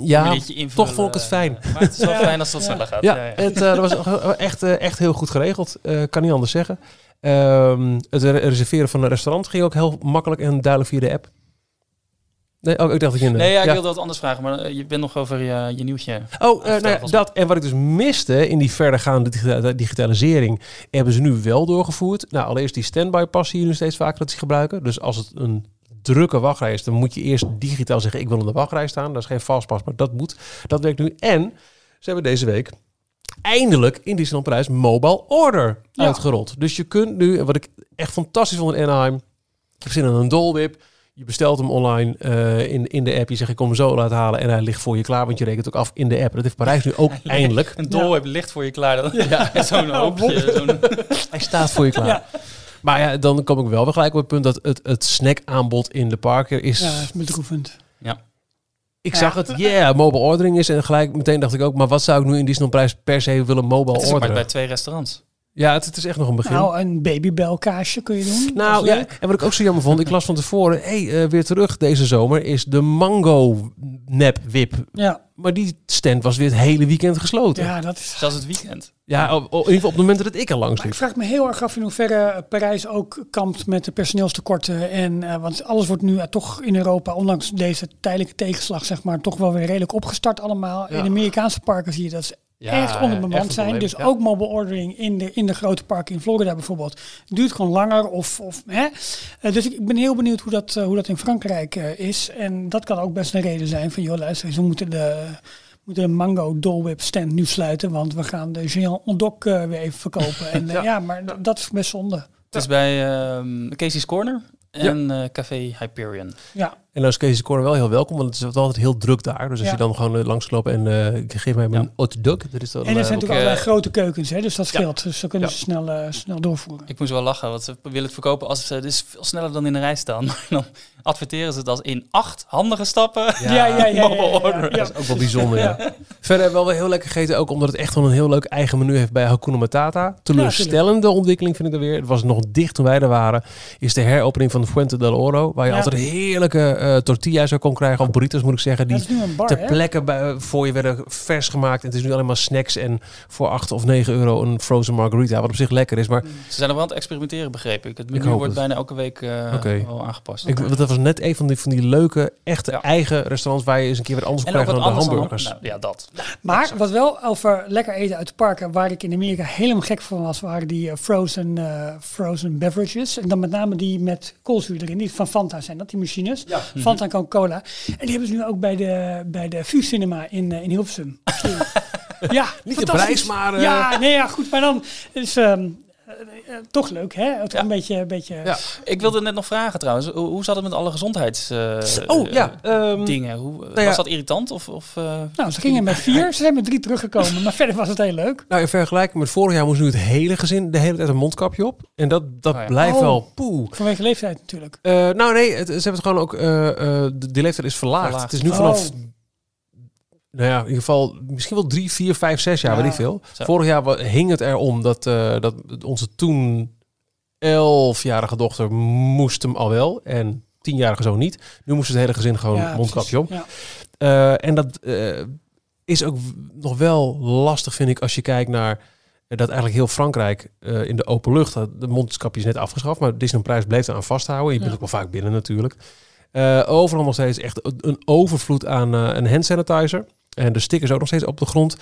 Ja, toch vond ik het fijn. maar het is wel [laughs] Ja. fijn als het Ja. sneller gaat. Ja, Ja, ja. Het, eh, dat was [laughs] echt, echt heel goed geregeld. Eh, kan niet anders zeggen. Ehm, het re- reserveren van een restaurant ging ook heel makkelijk en duidelijk via de app. Nee, oh, ik dacht dat je... Nee, ja, ik ja. wilde wat anders vragen, maar eh, je bent nog over je, je nieuwtje. Oh, eh, nou dat. En wat ik dus miste in die verdergaande digita- digitalisering, hebben ze nu wel doorgevoerd. Nou, allereerst die standby pas zie je nu steeds vaker dat ze gebruiken. Dus als het een drukke wachtrij is, dan moet je eerst digitaal zeggen, ik wil in de wachtrij staan. Dat is geen vastpas, maar dat moet. Dat werkt nu. En ze hebben deze week eindelijk in Disneyland Parijs mobile order Ja. uitgerold. Dus je kunt nu, en wat ik echt fantastisch vond in Anaheim, ik heb zin in een dolwip. Je bestelt hem online eh, in, in de app. Je zegt, ik kom hem zo laten halen. En hij ligt voor je klaar, want je rekent ook af in de app. Dat heeft Parijs nu ook [laughs] eindelijk. Een dolweb ligt voor je klaar. Dan. Ja. [laughs] Zo'n hoopje. Zo'n, [laughs] Hij staat voor je klaar. Ja. Maar ja, dan kom ik wel weer gelijk op het punt dat het, het snackaanbod in de parken is... Ja, is bedroevend. Ik zag het, yeah, mobile ordering is. En gelijk meteen dacht ik ook, maar wat zou ik nu in Disneyland per se willen mobile Het is ook maar orderen? bij twee restaurants. Ja, het, het is echt nog een begin. Nou, een babybelkaasje kun je doen. Nou ja, en wat ik ook zo jammer vond, ik las van tevoren, hey, eh, weer terug deze zomer, is de Mango Nap Wip. Ja, Maar die stand was weer het hele weekend gesloten. Ja, ja, dat is... Zelfs het weekend. op, op- in ieder geval op het moment dat ik er langs Maar ik liep. vraag me heel erg af in hoeverre Parijs ook kampt met de personeelstekorten. En, eh, want alles wordt nu eh, toch in Europa, ondanks deze tijdelijke tegenslag, zeg maar, toch wel weer redelijk opgestart allemaal. Ja. In Amerikaanse parken zie je dat ze Ja, echt onderbemand zijn. Dus ja. ook mobile ordering in de, in de grote parken in Florida bijvoorbeeld duurt gewoon langer. Of, of, hè? Eh, dus ik, ben heel benieuwd hoe dat, eh, hoe dat in Frankrijk eh, is. En dat kan ook best een reden zijn van, joh luister eens, we moeten de... moeten de Mango Dole Whip stand nu sluiten, want we gaan de Géant Ondoc weer even verkopen. [laughs] En Ja. ja. maar dat is best zonde. Het is bij ehm, Casey's Corner en Café Hyperion. Ja, En dan is Casey Corner wel heel welkom, want het is altijd heel druk daar. Dus als Ja. je dan gewoon eh, langs loopt en eh, ik geef mij mijn Ja. hot dog. Dat is dan, en er eh, zijn ook, natuurlijk allerlei eh, grote keukens, hè, dus dat scheelt. Dus dan kunnen Ja. ze snel, snel doorvoeren. Ik moest wel lachen, want ze willen het verkopen als ze dus veel sneller dan in de rij staan. [laughs] Maar dan adverteren ze het als in acht handige stappen. Ja, Ja, ja, ja. ja, mobile ja, ja, order. ja. Dat is ook wel bijzonder, ja. Verder hebben we wel heel lekker gegeten, ook omdat het echt wel een heel leuk eigen menu heeft bij Hakuna Matata. Teleurstellende ontwikkeling vind ik er weer. Het was nog dicht toen wij er waren. Is de heropening van Fuente del Oro, waar je Ja. altijd heerlijke eh tortillas zou kon krijgen, of burritos moet ik zeggen, die Dat is nu een bar, ter plekke bij, voor je werden vers gemaakt. En het is nu alleen maar snacks en voor 8 of 9 euro een frozen margarita, wat op zich lekker is. Maar Ze zijn er wel aan het experimenteren, begreep ik. Het menu hoop wordt het. bijna elke week eh, Oké. wel aangepast. ik, want dat was net een van die, van die leuke, echte Ja. eigen restaurants waar je eens een keer wat anders krijgen dan de dan... hamburgers. Nou, ja, dat. Maar wat wel over lekker eten uit de parken, waar ik in Amerika helemaal gek van was, waren die eh, frozen, eh, frozen beverages. En dan met name die met koolzuur erin, die van Fanta zijn dat, die machines. Fanta en Coca-Cola. En die hebben ze nu ook bij de, bij de Fuse Cinema in, eh, in Hilversum. [laughs] ja, Niet de prijs, maar... eh, Ja, nee, ja, goed. Maar dan is ehm, eh, eh, toch leuk, hè? Het Ja. een beetje... Een beetje Ja. Ik wilde net nog vragen trouwens. Hoe, hoe zat het met alle gezondheids eh, Oh, ja. ehm, dingen? Hoe, ja. Was dat irritant? Of, of, eh, Nou, ze gingen met vier, ze zijn met drie teruggekomen. Maar [laughs] verder was het heel leuk. Nou, in vergelijking met vorig jaar moest nu het hele gezin de hele tijd een mondkapje op. En dat, dat Oh ja. blijft Oh. wel poeh. Vanwege leeftijd natuurlijk. Eh, nou nee, het, ze hebben het gewoon ook... eh eh de, de leeftijd is verlaagd. Verlaagd. Het is nu vanaf... Oh. Nou ja, in ieder geval misschien wel drie, vier, vijf, zes jaar, Ja. weet ik veel. Zo. Vorig jaar hing het erom dat, eh, dat onze toen elfjarige dochter moest hem al wel. En tienjarige zo niet. Nu moest het hele gezin gewoon Ja, mondkapje op. Ja. Eh, en dat eh, is ook nog wel lastig, vind ik, als je kijkt naar dat eigenlijk heel Frankrijk in de open lucht, de mondkapje is net afgeschaft, maar Disneyland Prijs bleef eraan vasthouden. Je bent Ja. ook wel vaak binnen natuurlijk. Overal nog steeds echt een- overvloed aan een hand sanitizer. En de stickers ook nog steeds op de grond.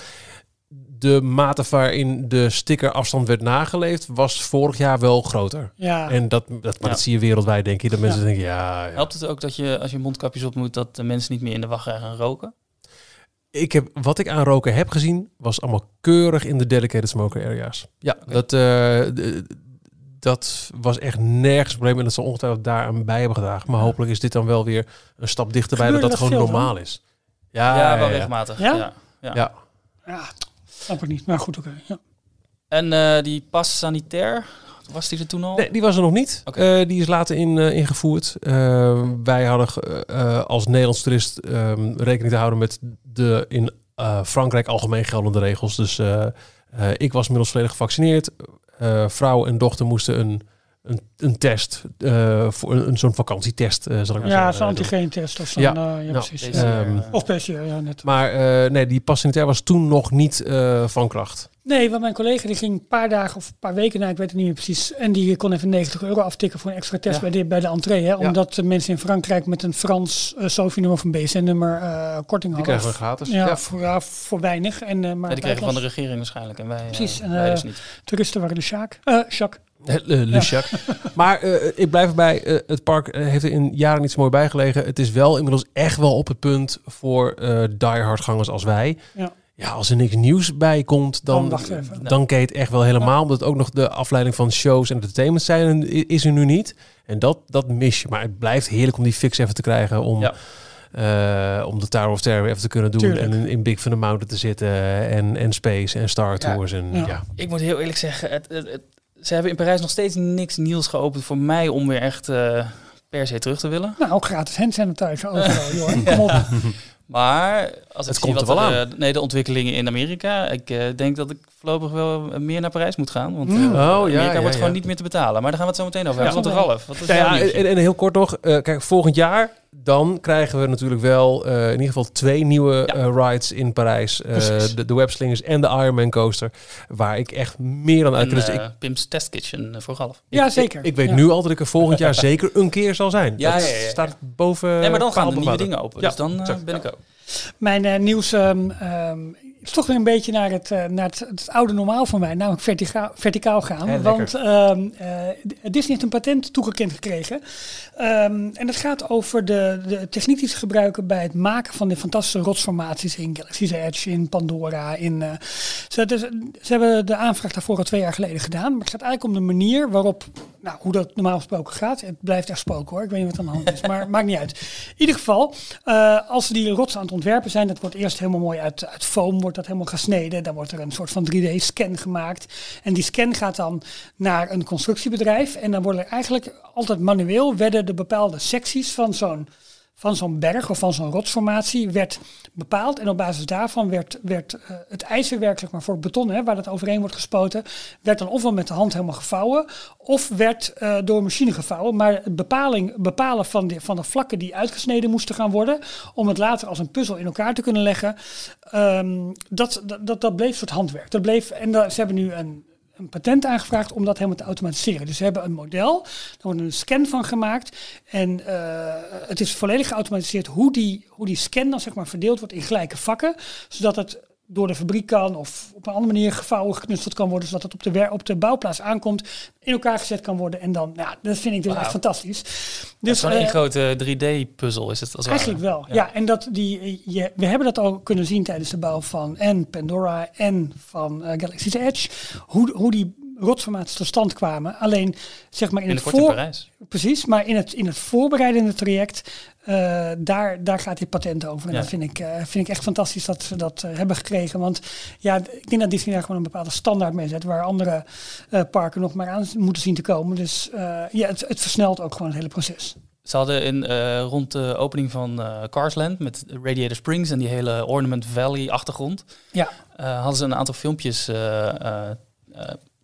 De mate waarin de stickerafstand werd nageleefd, was vorig jaar wel groter. Ja. En dat, dat, maar Ja. dat zie je wereldwijd, denk je. Dat mensen Ja. denken, ja, ja. helpt het ook dat je, als je mondkapjes op moet, dat de mensen niet meer in de wachtrij gaan roken? Ik heb, wat ik aan roken heb gezien, was allemaal keurig in de dedicated smoker areas. Ja, dat, eh, dat was echt nergens een probleem. En dat ze ongetwijfeld daaraan bij hebben gedragen. Maar hopelijk is dit dan wel weer een stap dichterbij dat Gebeurde dat dat gewoon veel normaal is. Ja, wel ja. regelmatig. Ja? Ja? Ja. Ja. Ja, snap ik niet. Maar goed, oké. Ja. En eh, die pas sanitair, was die er toen al? Nee, die was er nog niet. Eh, die is later in, eh, ingevoerd. Eh, wij hadden eh, als Nederlands toerist ehm, rekening te houden met de in eh, Frankrijk algemeen geldende regels. Dus eh, eh, ik was inmiddels volledig gevaccineerd. Eh, vrouw en dochter moesten een, een, een test, eh, voor een, een zo'n vakantietest, eh, zal ik maar Ja, zeggen. zo'n eh, antigeentest of zo. Ja. Ja, ja Nou, precies. Ja. Ehm, eh, Of PCR, ja, net. Maar eh, nee, die pas sanitair was toen nog niet eh, van kracht. Nee, want mijn collega die ging een paar dagen of een paar weken na, ik weet het niet meer precies. En die kon even 90 euro aftikken voor een extra test Ja. bij, de, bij de entree. Hè, omdat de mensen in Frankrijk met een Frans uh, SOFI-nummer of een BSN-nummer eh, korting Die hadden. krijgen we gratis. Ja, Ja. Voor, ja, voor weinig. En, eh, maar ja, die kregen van de regering waarschijnlijk. En wij, eh, Precies, en, wij eh, dus niet. toeristen waren de Sjaak. Eh, Eh, Jacques. maar eh, ik blijf erbij. eh, het park heeft er in jaren niet zo mooi bijgelegen. Het is wel inmiddels echt wel op het punt voor eh diehard gangers als wij. Ja. Ja, als er niks nieuws bij komt, dan, Dan dan het echt wel helemaal. Omdat ook nog de afleiding van shows en entertainment zijn is er nu niet. En dat, dat mis je. Maar het blijft heerlijk om die fix even te krijgen. Om, Ja. eh, om de Tower of Terror even te kunnen doen. Tuurlijk. En in, in Big Thunder Mountain te zitten. En, en Space en Star Ja. Tours. En, Ja. ja. Ik moet heel eerlijk zeggen, het, het, het- ze hebben in Parijs nog steeds niks nieuws geopend voor mij om weer echt eh, per se terug te willen. Nou, ook gratis hand sanitizer overal, [laughs] joh. Kom op. Maar als ik Het zie komt wat er wel eh, nee, de ontwikkelingen in Amerika, ik eh, denk dat ik voorlopig wel meer naar Parijs moet gaan. Want Mm. Oh, ja, Amerika ja, wordt ja. gewoon niet meer te betalen. Maar daar gaan we het zo meteen over hebben. Ja. Want Ralf, wat is jouw ja, nieuwtje? en, en heel kort nog. eh, kijk, volgend jaar dan krijgen we natuurlijk wel eh, in ieder geval twee nieuwe Ja. eh, rides in Parijs. Eh, de, de Webslingers en de Ironman Coaster. Waar ik echt meer dan uit kan. Dus ik, Pim's Test Kitchen voor Ralf. Ja, ik- zeker. Ik, ik weet Ja. nu al dat ik er volgend jaar [laughs] zeker een keer zal zijn. Ja, dat ja, ja, ja. staat boven. nee, maar dan gaan de op nieuwe dingen open. Ja, dus dan ben ik ook. Mijn nieuws ehm, ehm, is toch weer een beetje naar het, eh, naar het, het oude normaal van mij, namelijk vertica verticaal gaan. Want eh, Disney heeft een patent toegekend gekregen. Ehm, en het gaat over de, de techniek die ze gebruiken bij het maken van de fantastische rotsformaties in Galaxy's Edge, in Pandora. In, eh, ze, dus, ze hebben de aanvraag daarvoor al twee jaar geleden gedaan. Maar het gaat eigenlijk om de manier waarop, nou, hoe dat normaal gesproken gaat. Het blijft echt spoken hoor, ik weet niet wat aan de hand is, maar [laughs] maakt niet uit. In ieder geval, als ze die rots aan het ontwerpen zijn, dat wordt eerst helemaal mooi uit, uit foam, wordt dat helemaal gesneden. Dan wordt er een soort van 3D-scan gemaakt. En die scan gaat dan naar een constructiebedrijf. En dan worden er eigenlijk altijd manueel werden de bepaalde secties van zo'n van zo'n berg of van zo'n rotsformatie werd bepaald. En op basis daarvan werd, werd eh, het ijzerwerk zeg maar, voor het beton, hè, waar dat overheen wordt gespoten, werd dan ofwel met de hand helemaal gevouwen, of werd eh, door een machine gevouwen. Maar het bepaling, bepalen van de, van de vlakken die uitgesneden moesten gaan worden, om het later als een puzzel in elkaar te kunnen leggen, ehm, dat, dat, dat, bleef soort handwerk. Dat bleef, en ze hebben nu een, een patent aangevraagd om dat helemaal te automatiseren. Dus ze hebben een model, daar wordt een scan van gemaakt. En eh, het is volledig geautomatiseerd hoe die, hoe die scan dan zeg maar verdeeld wordt in gelijke vakken. Zodat het door de fabriek kan of op een andere manier gevouwen, geknutseld kan worden. Zodat het op de, wer- op de bouwplaats aankomt, in elkaar gezet kan worden. En dan, ja, dat vind ik dus echt fantastisch. Dus één eh, grote 3D-puzzel is het als Eigenlijk ware. wel, ja. En dat die, je, we hebben dat al kunnen zien tijdens de bouw van en Pandora en van eh, Galaxy's Edge. Hoe, hoe die rotsformaties tot stand kwamen. Alleen, zeg maar in, In het voor... Precies, maar in het, in het voorbereidende traject, eh, daar, daar gaat dit patent over. En Ja. dat vind ik, eh, vind ik echt fantastisch dat ze dat eh, hebben gekregen. Want ja, ik denk dat Disney daar gewoon een bepaalde standaard mee zet, waar andere parken nog maar aan moeten zien te komen. Dus ja, het, het versnelt ook gewoon het hele proces. Ze hadden in, rond de opening van eh Carsland met Radiator Springs en die hele Ornament Valley achtergrond, Ja, hadden ze een aantal filmpjes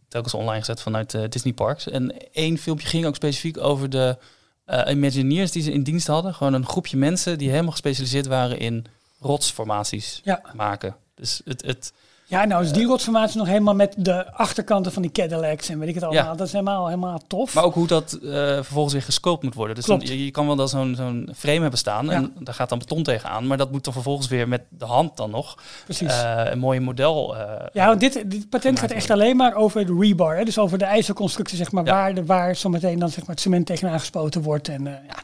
telkens online gezet vanuit eh, Disney Parks. En één filmpje ging ook specifiek over de eh Imagineers die ze in dienst hadden. Gewoon een groepje mensen die helemaal gespecialiseerd waren in rotsformaties ja. maken. Dus het, het, Ja, nou is die rotsformatie nog helemaal met de achterkanten van die Cadillacs en weet ik het allemaal. Ja. Dat is helemaal, helemaal tof. maar ook hoe dat eh, vervolgens weer gesculpt moet worden. Dus dan, je, je kan wel dan zo'n zo'n frame hebben staan en daar gaat dan beton tegenaan. Maar dat moet dan vervolgens weer met de hand dan nog Precies. eh, een mooi model. eh, ja, want dit, dit patent gaat echt alleen maar over de rebar. Hè? Dus over de ijzerconstructie, zeg maar, Ja. waar, de, waar zometeen dan zeg maar, het cement tegenaan gespoten wordt. En, ja,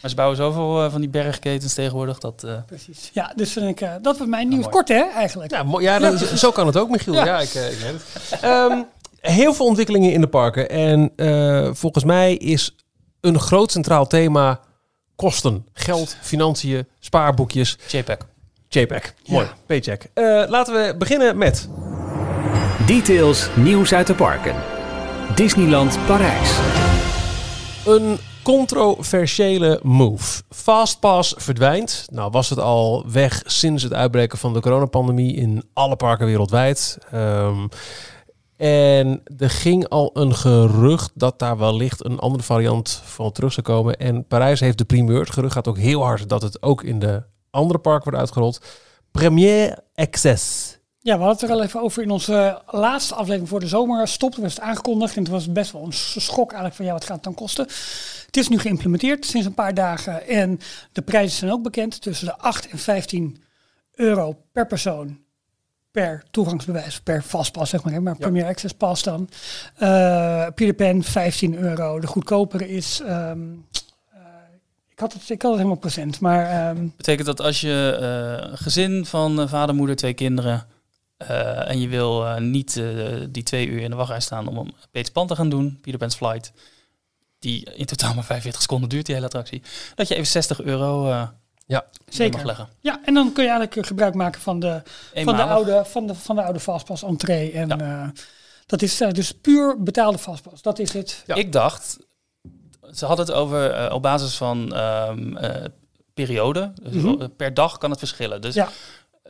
Maar ze bouwen zoveel eh, van die bergketens tegenwoordig. Dat, eh, precies. Ja, dus vind ik, eh, dat was mijn nieuws. Kort hè, eigenlijk. Ja, ja, dat- zo kan het ook, Michiel. Ja, Ja. ik, ik weet het. Ehm, heel veel ontwikkelingen in de parken. En eh, volgens mij is een groot centraal thema kosten. Geld, financiën, spaarboekjes. JPEG. JPEG. Ja. Mooi. Paycheck. Eh, laten we beginnen met... Details nieuws uit de parken. Disneyland Parijs. Een controversiële move. Fastpass verdwijnt. Nou was het al weg sinds het uitbreken van de coronapandemie in alle parken wereldwijd. Ehm, en er ging al een gerucht dat daar wellicht een andere variant van terug zou komen. En Parijs heeft de primeur. Het gerucht gaat ook heel hard dat het ook in de andere parken wordt uitgerold. Premier Access. Ja, we hadden het er al even over in onze laatste aflevering voor de zomer. Stopte was het aangekondigd en het was best wel een schok eigenlijk van ja, wat gaat het dan kosten? Het is nu geïmplementeerd sinds een paar dagen en de prijzen zijn ook bekend. Tussen de 8 en 15 euro per persoon per toegangsbewijs, per vastpas zeg maar, maar Premier Access Pass dan. Eh Peter Pan 15 euro. De goedkopere is, ehm, eh, ik, had het, ik had het helemaal procent, maar ehm, Betekent dat als je eh, gezin van eh, vader, moeder, twee kinderen... eh, en je wil eh, niet eh, die twee uur in de wachtrij staan om een Peter Pan te gaan doen, Peter Pan's Flight... die in totaal maar 45 seconden duurt, die hele attractie... dat je even 60 euro eh Ja, zeker mag leggen. Ja, en dan kun je eigenlijk gebruik maken van de, van de oude, van de, van de oude Fastpass entree. En Ja. eh, Dat is eh, dus puur betaalde vastpas. Dat is het. Ja. Ik dacht, ze hadden het over eh, op basis van ehm, eh, periode. Dus Mhm. Per dag kan het verschillen. Dus Ja.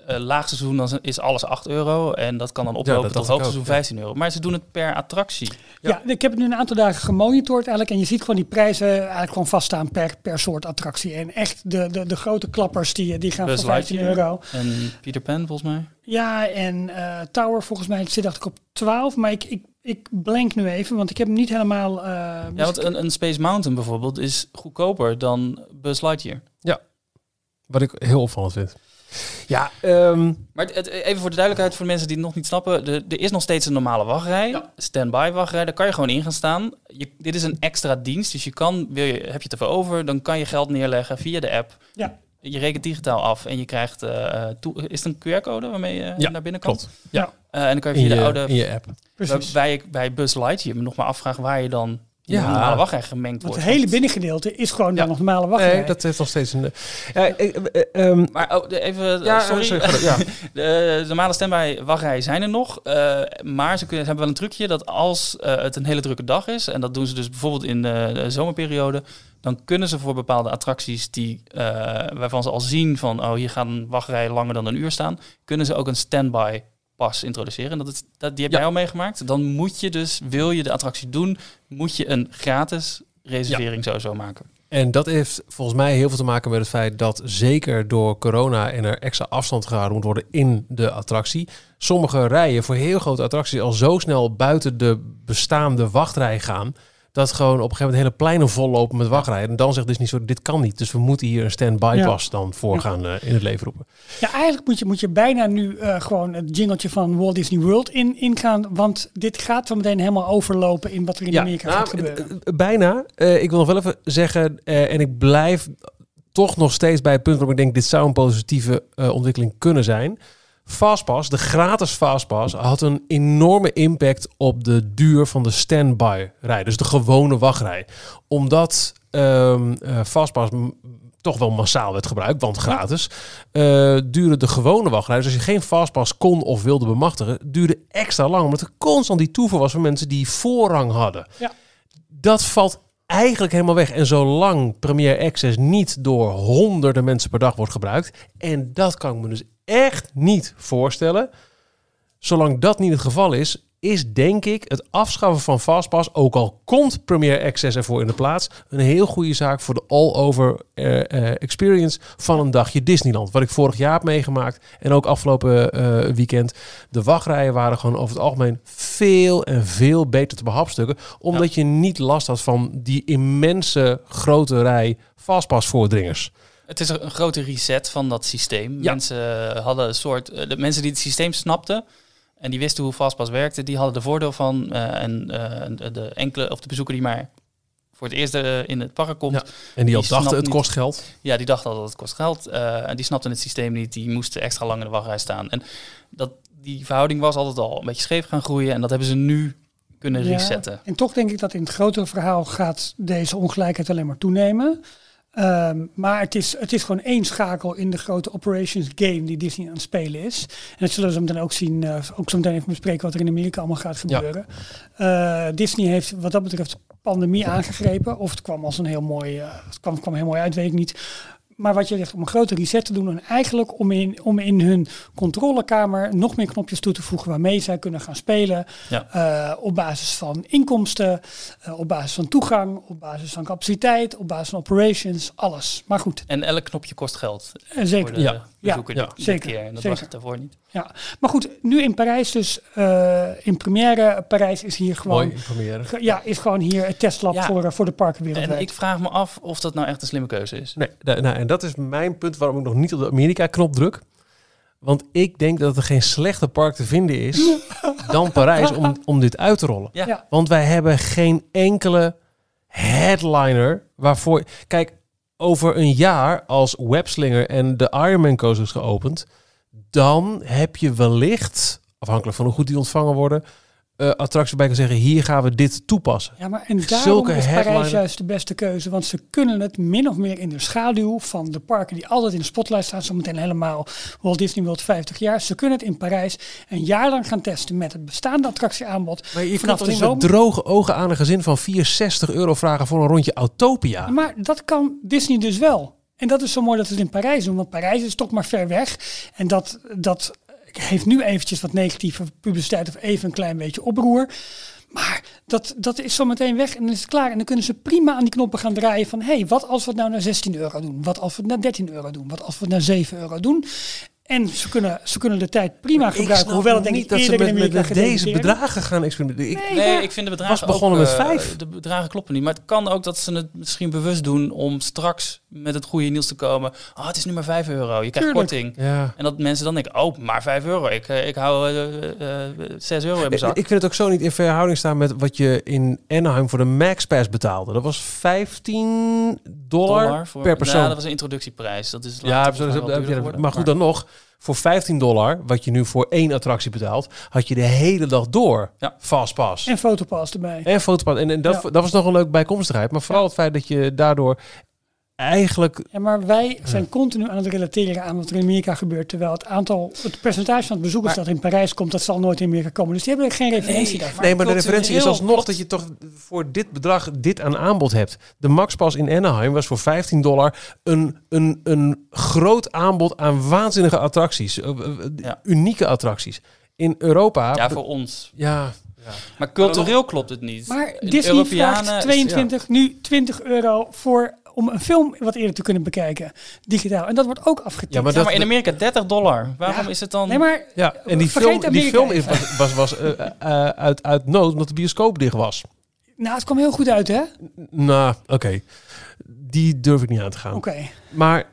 Eh, laagseizoen dan is alles 8 euro en dat kan dan oplopen dat tot hoogseizoen ook, ja. 15 euro. Maar ze doen het per attractie. Ja. ik heb het nu een aantal dagen gemonitord eigenlijk. En je ziet gewoon die prijzen eigenlijk gewoon vaststaan per, per soort attractie. En echt de, de, de grote klappers die, die gaan Buzz voor 15 Lightyear. euro. En Peter Pan volgens mij. Ja, en eh, Tower volgens mij zit dacht ik op 12. Maar ik, ik, ik blank nu even, want ik heb hem niet helemaal... eh, Ja, dus want een, een Space Mountain bijvoorbeeld is goedkoper dan Buzz Lightyear. Wat ik heel opvallend vind. Ja, ehm, Maar het, even voor de duidelijkheid voor de mensen die het nog niet snappen. de- er is nog steeds een normale wachtrij. Standby wachtrij. Daar kan je gewoon in gaan staan. Je, dit is een extra dienst. Dus je kan, wil je, heb je het ervoor over, dan kan je geld neerleggen via de app. Ja. Je rekent digitaal af en je krijgt... eh, toe, is het een QR-code waarmee je Ja, naar binnen kan? klopt. Ja. Eh, en dan kan je via je, de oude... in je app. precies. Waarbij ik bij Buzz Lightyear me nog maar afvraag waar je dan Ja. de normale wachtrij gemengd wordt. het hele binnengedeelte is gewoon Ja. dan nog normale wachtrij. Nee, dat heeft nog steeds een... Ja, eh, eh, ehm, Maar oh, de- even, ja, sorry. sorry, ja. [laughs] De normale standby wachtrijen zijn er nog. eh, maar ze, kunnen, ze hebben wel een trucje dat als eh, het een hele drukke dag is... en dat doen ze dus bijvoorbeeld in de, de zomerperiode... dan kunnen ze voor bepaalde attracties die, eh, waarvan ze al zien van... oh, hier gaat een wachtrij langer dan een uur staan... kunnen ze ook een standby pas introduceren. Dat is, dat, die heb Ja. jij al meegemaakt. Dan moet je dus, wil je de attractie doen... moet je een gratis reservering sowieso maken. En dat heeft volgens mij heel veel te maken met het feit dat zeker door corona en er extra afstand gehouden moet worden in de attractie. Sommige rijen voor heel grote attracties al zo snel buiten de bestaande wachtrij gaan. Dat gewoon op een gegeven moment hele pleinen vollopen met wachtrijen. En dan zegt Disney, sorry, dit kan niet. Dus we moeten hier een stand-by Ja. dan voor gaan eh, in het leven roepen. Ja, eigenlijk moet je, moet je bijna nu eh, gewoon het jingeltje van Walt Disney World in, ingaan. Want dit gaat zo meteen helemaal overlopen in wat er in Amerika gaat nou, gebeuren. eh, eh, bijna. Eh, ik wil nog wel even zeggen, en ik blijf toch nog steeds bij het punt waarop ik denk, dit zou een positieve ontwikkeling kunnen zijn. Fastpass, de gratis Fastpass, had een enorme impact op de duur van de standby rij. Dus de gewone wachtrij. Omdat eh, Fastpass toch wel massaal werd gebruikt, want gratis, eh duurde de gewone wachtrij. Dus als je geen Fastpass kon of wilde bemachtigen, duurde extra lang. Omdat er constant die toevoer was van mensen die voorrang hadden. Ja. Dat valt eigenlijk helemaal weg. En zolang Premier Access niet door honderden mensen per dag wordt gebruikt, en dat kan ik me dus echt niet voorstellen, zolang dat niet het geval is, is denk ik het afschaffen van Fastpass, ook al komt Premier Access ervoor in de plaats, een heel goede zaak voor de all-over eh, eh, experience van een dagje Disneyland. Wat ik vorig jaar heb meegemaakt en ook afgelopen eh, weekend. De wachtrijen waren gewoon over het algemeen veel en veel beter te behapstukken, omdat je niet last had van die immense grote rij Fastpass voordringers. Het is een grote reset van dat systeem. Ja. Mensen hadden een soort. eh, De mensen die het systeem snapten en die wisten hoe Fastpass werkte, die hadden er voordeel van. eh, en eh, de, de enkele of de bezoeker die maar voor het eerst eh, in het park komt, Ja. En die al dachten het niet- kost geld. ja, die dachten al dat het kost geld. eh, en die snapten het systeem niet. Die moesten extra lang in de wachtrij staan. En dat, die verhouding was altijd al een beetje scheef gaan groeien. En dat hebben ze nu kunnen Ja, resetten. En toch denk ik dat in het grotere verhaal gaat deze ongelijkheid alleen maar toenemen. Ehm, maar het is, het is gewoon één schakel in de grote operations game die Disney aan het spelen is. En dat zullen we zo meteen ook zien, eh, ook zo meteen even bespreken wat er in Amerika allemaal gaat Ja. gebeuren. Eh, Disney heeft wat dat betreft pandemie aangegrepen. Of het kwam als een heel mooi, eh, het kwam, kwam heel mooi uit, weet ik niet. Maar wat je zegt, om een grote reset te doen en eigenlijk om in, om in hun controlekamer nog meer knopjes toe te voegen waarmee zij kunnen gaan spelen. Ja. Eh, op basis van inkomsten, eh, op basis van toegang, op basis van capaciteit, op basis van operations, alles. Maar goed, En elk knopje kost geld. eh, zeker. de Ja. Bezoeker Ja. dit- dit Zeker. keer. En dat Zeker. was het daarvoor niet. Ja. Maar goed, nu in Parijs dus, eh, in première Parijs is hier gewoon, Mooi, première. ge- ja, is gewoon hier het testlab Ja. voor, eh, voor de parken En ik vraag me af of dat nou echt een slimme keuze is. Nee, nou, en dat is mijn punt waarom ik nog niet op de Amerika-knop druk. Want ik denk dat er geen slechter park te vinden is [laughs] dan Parijs om, om dit uit te rollen. Ja. Ja. Want wij hebben geen enkele headliner waarvoor... Kijk, over een jaar als Webslinger en de Ironman Coaster is geopend... dan heb je wellicht, afhankelijk van hoe goed die ontvangen worden... eh, attractie bij kan zeggen, hier gaan we dit toepassen. Ja, maar en Zulke daarom is Parijs juist de beste keuze. Want ze kunnen het min of meer in de schaduw van de parken die altijd in de spotlight staan. Zometeen helemaal Walt Disney World 50 jaar. Ze kunnen het in Parijs een jaar lang gaan testen met het bestaande attractieaanbod. Maar je kan met zomer- droge ogen aan een gezin van 64 euro vragen voor een rondje Autopia? Maar dat kan Disney dus wel. En dat is zo mooi dat ze het in Parijs doen. Want Parijs is toch maar ver weg. En dat, dat heeft nu eventjes wat negatieve publiciteit of even een klein beetje oproer. Maar dat, dat is zo meteen weg en dan is het klaar. En dan kunnen ze prima aan die knoppen gaan draaien van... hé, hey, wat als we het nou naar 16 euro doen? Wat als we het naar 13 euro doen? Wat als we het naar 7 euro doen? En ze kunnen, ze kunnen de tijd prima gebruiken. Hoewel het denk ik niet dat ze met, met, deze bedragen gaan experimenteren. Ik- Nee, ik vind de bedragen Was begonnen ook, met eh, vijf. De bedragen kloppen niet. Maar het kan ook dat ze het misschien bewust doen om straks met het goede nieuws te komen. Oh, het is nu maar 5 euro. Je krijgt Tuurlijk. korting. ja. En dat mensen dan denken, oh, maar 5 euro. Ik, eh, ik hou eh, eh, 6 euro in mijn zak. Ik vind het ook zo niet in verhouding staan met wat je in Anaheim voor de Max Pass betaalde. Dat was 15 dollar, voor, per persoon. Ja, dat was een introductieprijs. Dat is Ja, maar goed dan nog. Voor 15 dollar, wat je nu voor één attractie betaalt, had je de hele dag door Ja. Fastpass. En fotopass erbij. En fotopass. En, en dat, Ja. dat was nog een leuk bijkomstigheid. Maar vooral het feit dat je daardoor eigenlijk... Ja, maar wij zijn continu aan het relateren aan wat er in Amerika gebeurt. Terwijl het aantal, het percentage van het bezoekers Maar- dat in Parijs komt, dat zal nooit in Amerika komen. Dus die hebben geen referentie Nee, daarvan. nee, maar de referentie is alsnog klopt. dat je toch voor dit bedrag dit aan aanbod hebt. De Maxpas in Anaheim was voor 15 dollar een, een, een groot aanbod aan waanzinnige attracties. Eh, eh, Ja. Unieke attracties. In Europa... Ja, voor ons. ja, Maar cultureel klopt het niet. Maar Disney Europeanen- vraagt 22, nu 20 euro voor om een film wat eerder te kunnen bekijken, digitaal. En dat wordt ook afgetikt. Ja, maar Ja, dat- maar in Amerika 30 dollar. Waarom Ja. is het dan... nee, maar Ja, en die film, die film is- was, was, was eh, eh, uit, uit nood omdat de bioscoop dicht was. nou, het kwam heel goed uit, hè? Nou, oké. Die durf ik niet aan te gaan. Oké. Maar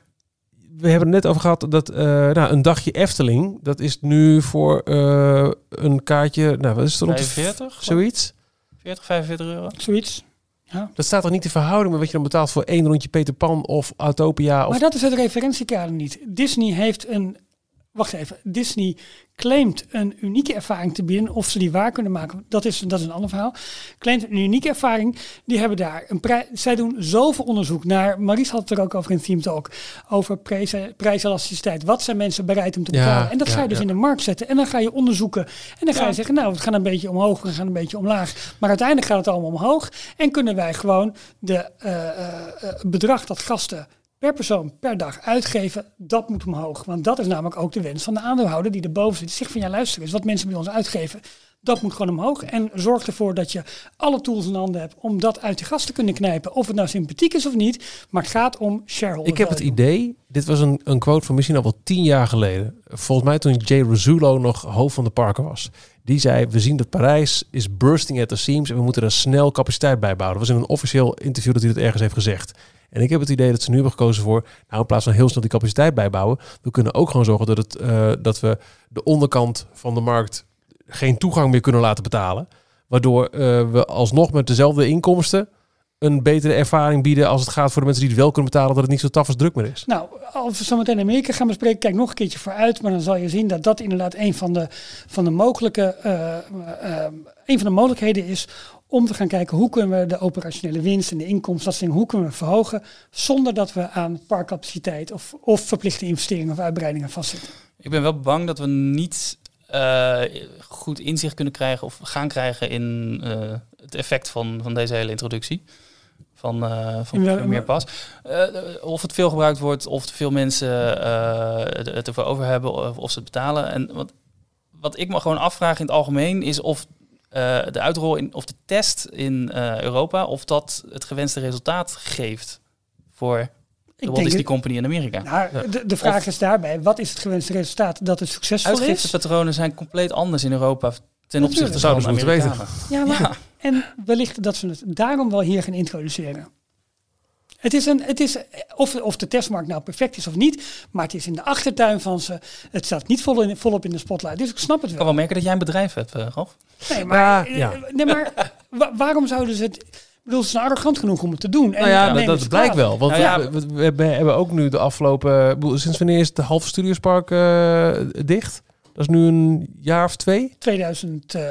we hebben het net over gehad dat eh, nou, een dagje Efteling, dat is nu voor eh, een kaartje, nou wat is het rond de 45? Zoiets? 40, 45 euro. Zoiets. Dat staat toch niet in verhouding met wat je dan betaalt voor één rondje Peter Pan of Autopia? Of... Maar dat is het referentiekader niet. Disney heeft een. Wacht even. Disney claimt een unieke ervaring te bieden. Of ze die waar kunnen maken, dat is, dat is een ander verhaal. Claimt een unieke ervaring. Die hebben daar een prijs. Zij doen zoveel onderzoek naar. Maries had het er ook over in Theme Talk. Over prijs, prijselasticiteit. Wat zijn mensen bereid om te Ja, betalen? en dat ja, ga je dus ja. in de markt zetten. En dan ga je onderzoeken. En dan ga je Ja. zeggen, nou, we gaan een beetje omhoog. We gaan een beetje omlaag. Maar uiteindelijk gaat het allemaal omhoog. En kunnen wij gewoon de eh, eh, eh, bedrag dat gasten per persoon per dag uitgeven, dat moet omhoog. Want dat is namelijk ook de wens van de aandeelhouder die erboven zit. Zegt van ja, luister eens, wat mensen bij ons uitgeven, dat moet gewoon omhoog. En zorg ervoor dat je alle tools in handen hebt om dat uit de gas te kunnen knijpen. Of het nou sympathiek is of niet, maar het gaat om shareholder Ik heb het idee, dit was een, een quote van misschien al wel tien jaar geleden. Volgens mij toen Jay Razzulo nog hoofd van de parken was. Die zei, we zien dat Parijs is bursting at the seams en we moeten er snel capaciteit bij bouwen. Dat was in een officieel interview dat hij dat ergens heeft gezegd. En ik heb het idee dat ze nu hebben gekozen voor, nou in plaats van heel snel die capaciteit bijbouwen, we kunnen ook gewoon zorgen dat, het, eh, dat we de onderkant van de markt geen toegang meer kunnen laten betalen. Waardoor eh, we alsnog met dezelfde inkomsten een betere ervaring bieden als het gaat voor de mensen die het wel kunnen betalen, dat het niet zo taf als druk meer is. Nou, als we zo meteen Amerika gaan bespreken, kijk nog een keertje vooruit. Maar dan zal je zien dat dat inderdaad een van de, van de mogelijke, eh, een van de mogelijkheden is om te gaan kijken hoe kunnen we de operationele winst en de inkomsten, hoe kunnen we verhogen zonder dat we aan parkcapaciteit of, of verplichte investeringen of uitbreidingen vastzitten. Ik ben wel bang dat we niet eh, goed inzicht kunnen krijgen of gaan krijgen in eh, het effect van, van deze hele introductie. Van, eh van wel- Premier Pas. Of het veel gebruikt wordt, of te veel mensen het- ervoor over hebben, of, of ze het betalen. En wat, wat ik me gewoon afvraag in het algemeen is of de uitrol in, of de test in eh, Europa, of dat het gewenste resultaat geeft voor de Walt Disney het- Company in Amerika. Nou, de, de vraag Of- is daarbij, wat is het gewenste resultaat dat het succesvol is? Uitgiftepatronen zijn compleet anders in Europa ten opzichte van Amerikanen. Ja, maar, Ja. en wellicht dat ze het daarom wel hier gaan introduceren. Het is een, het is, of, of de testmarkt nou perfect is of niet, maar het is in de achtertuin van ze. Het staat niet vol in, volop in de spotlight, dus ik snap het Ik wel. kan wel merken dat jij een bedrijf hebt, eh, Ralf. Nee, maar, Ja, ja. eh, nee, maar wa- waarom zouden ze het... Ik bedoel, ze zijn arrogant genoeg om het te doen. En Nou ja, dat, blijkt wel. Want Nou ja, we, we, we hebben- hebben ook nu de afgelopen... ik bedoel, Sinds wanneer is het halve Studiospark eh, dicht? Dat is nu een jaar of twee? 2000, eh,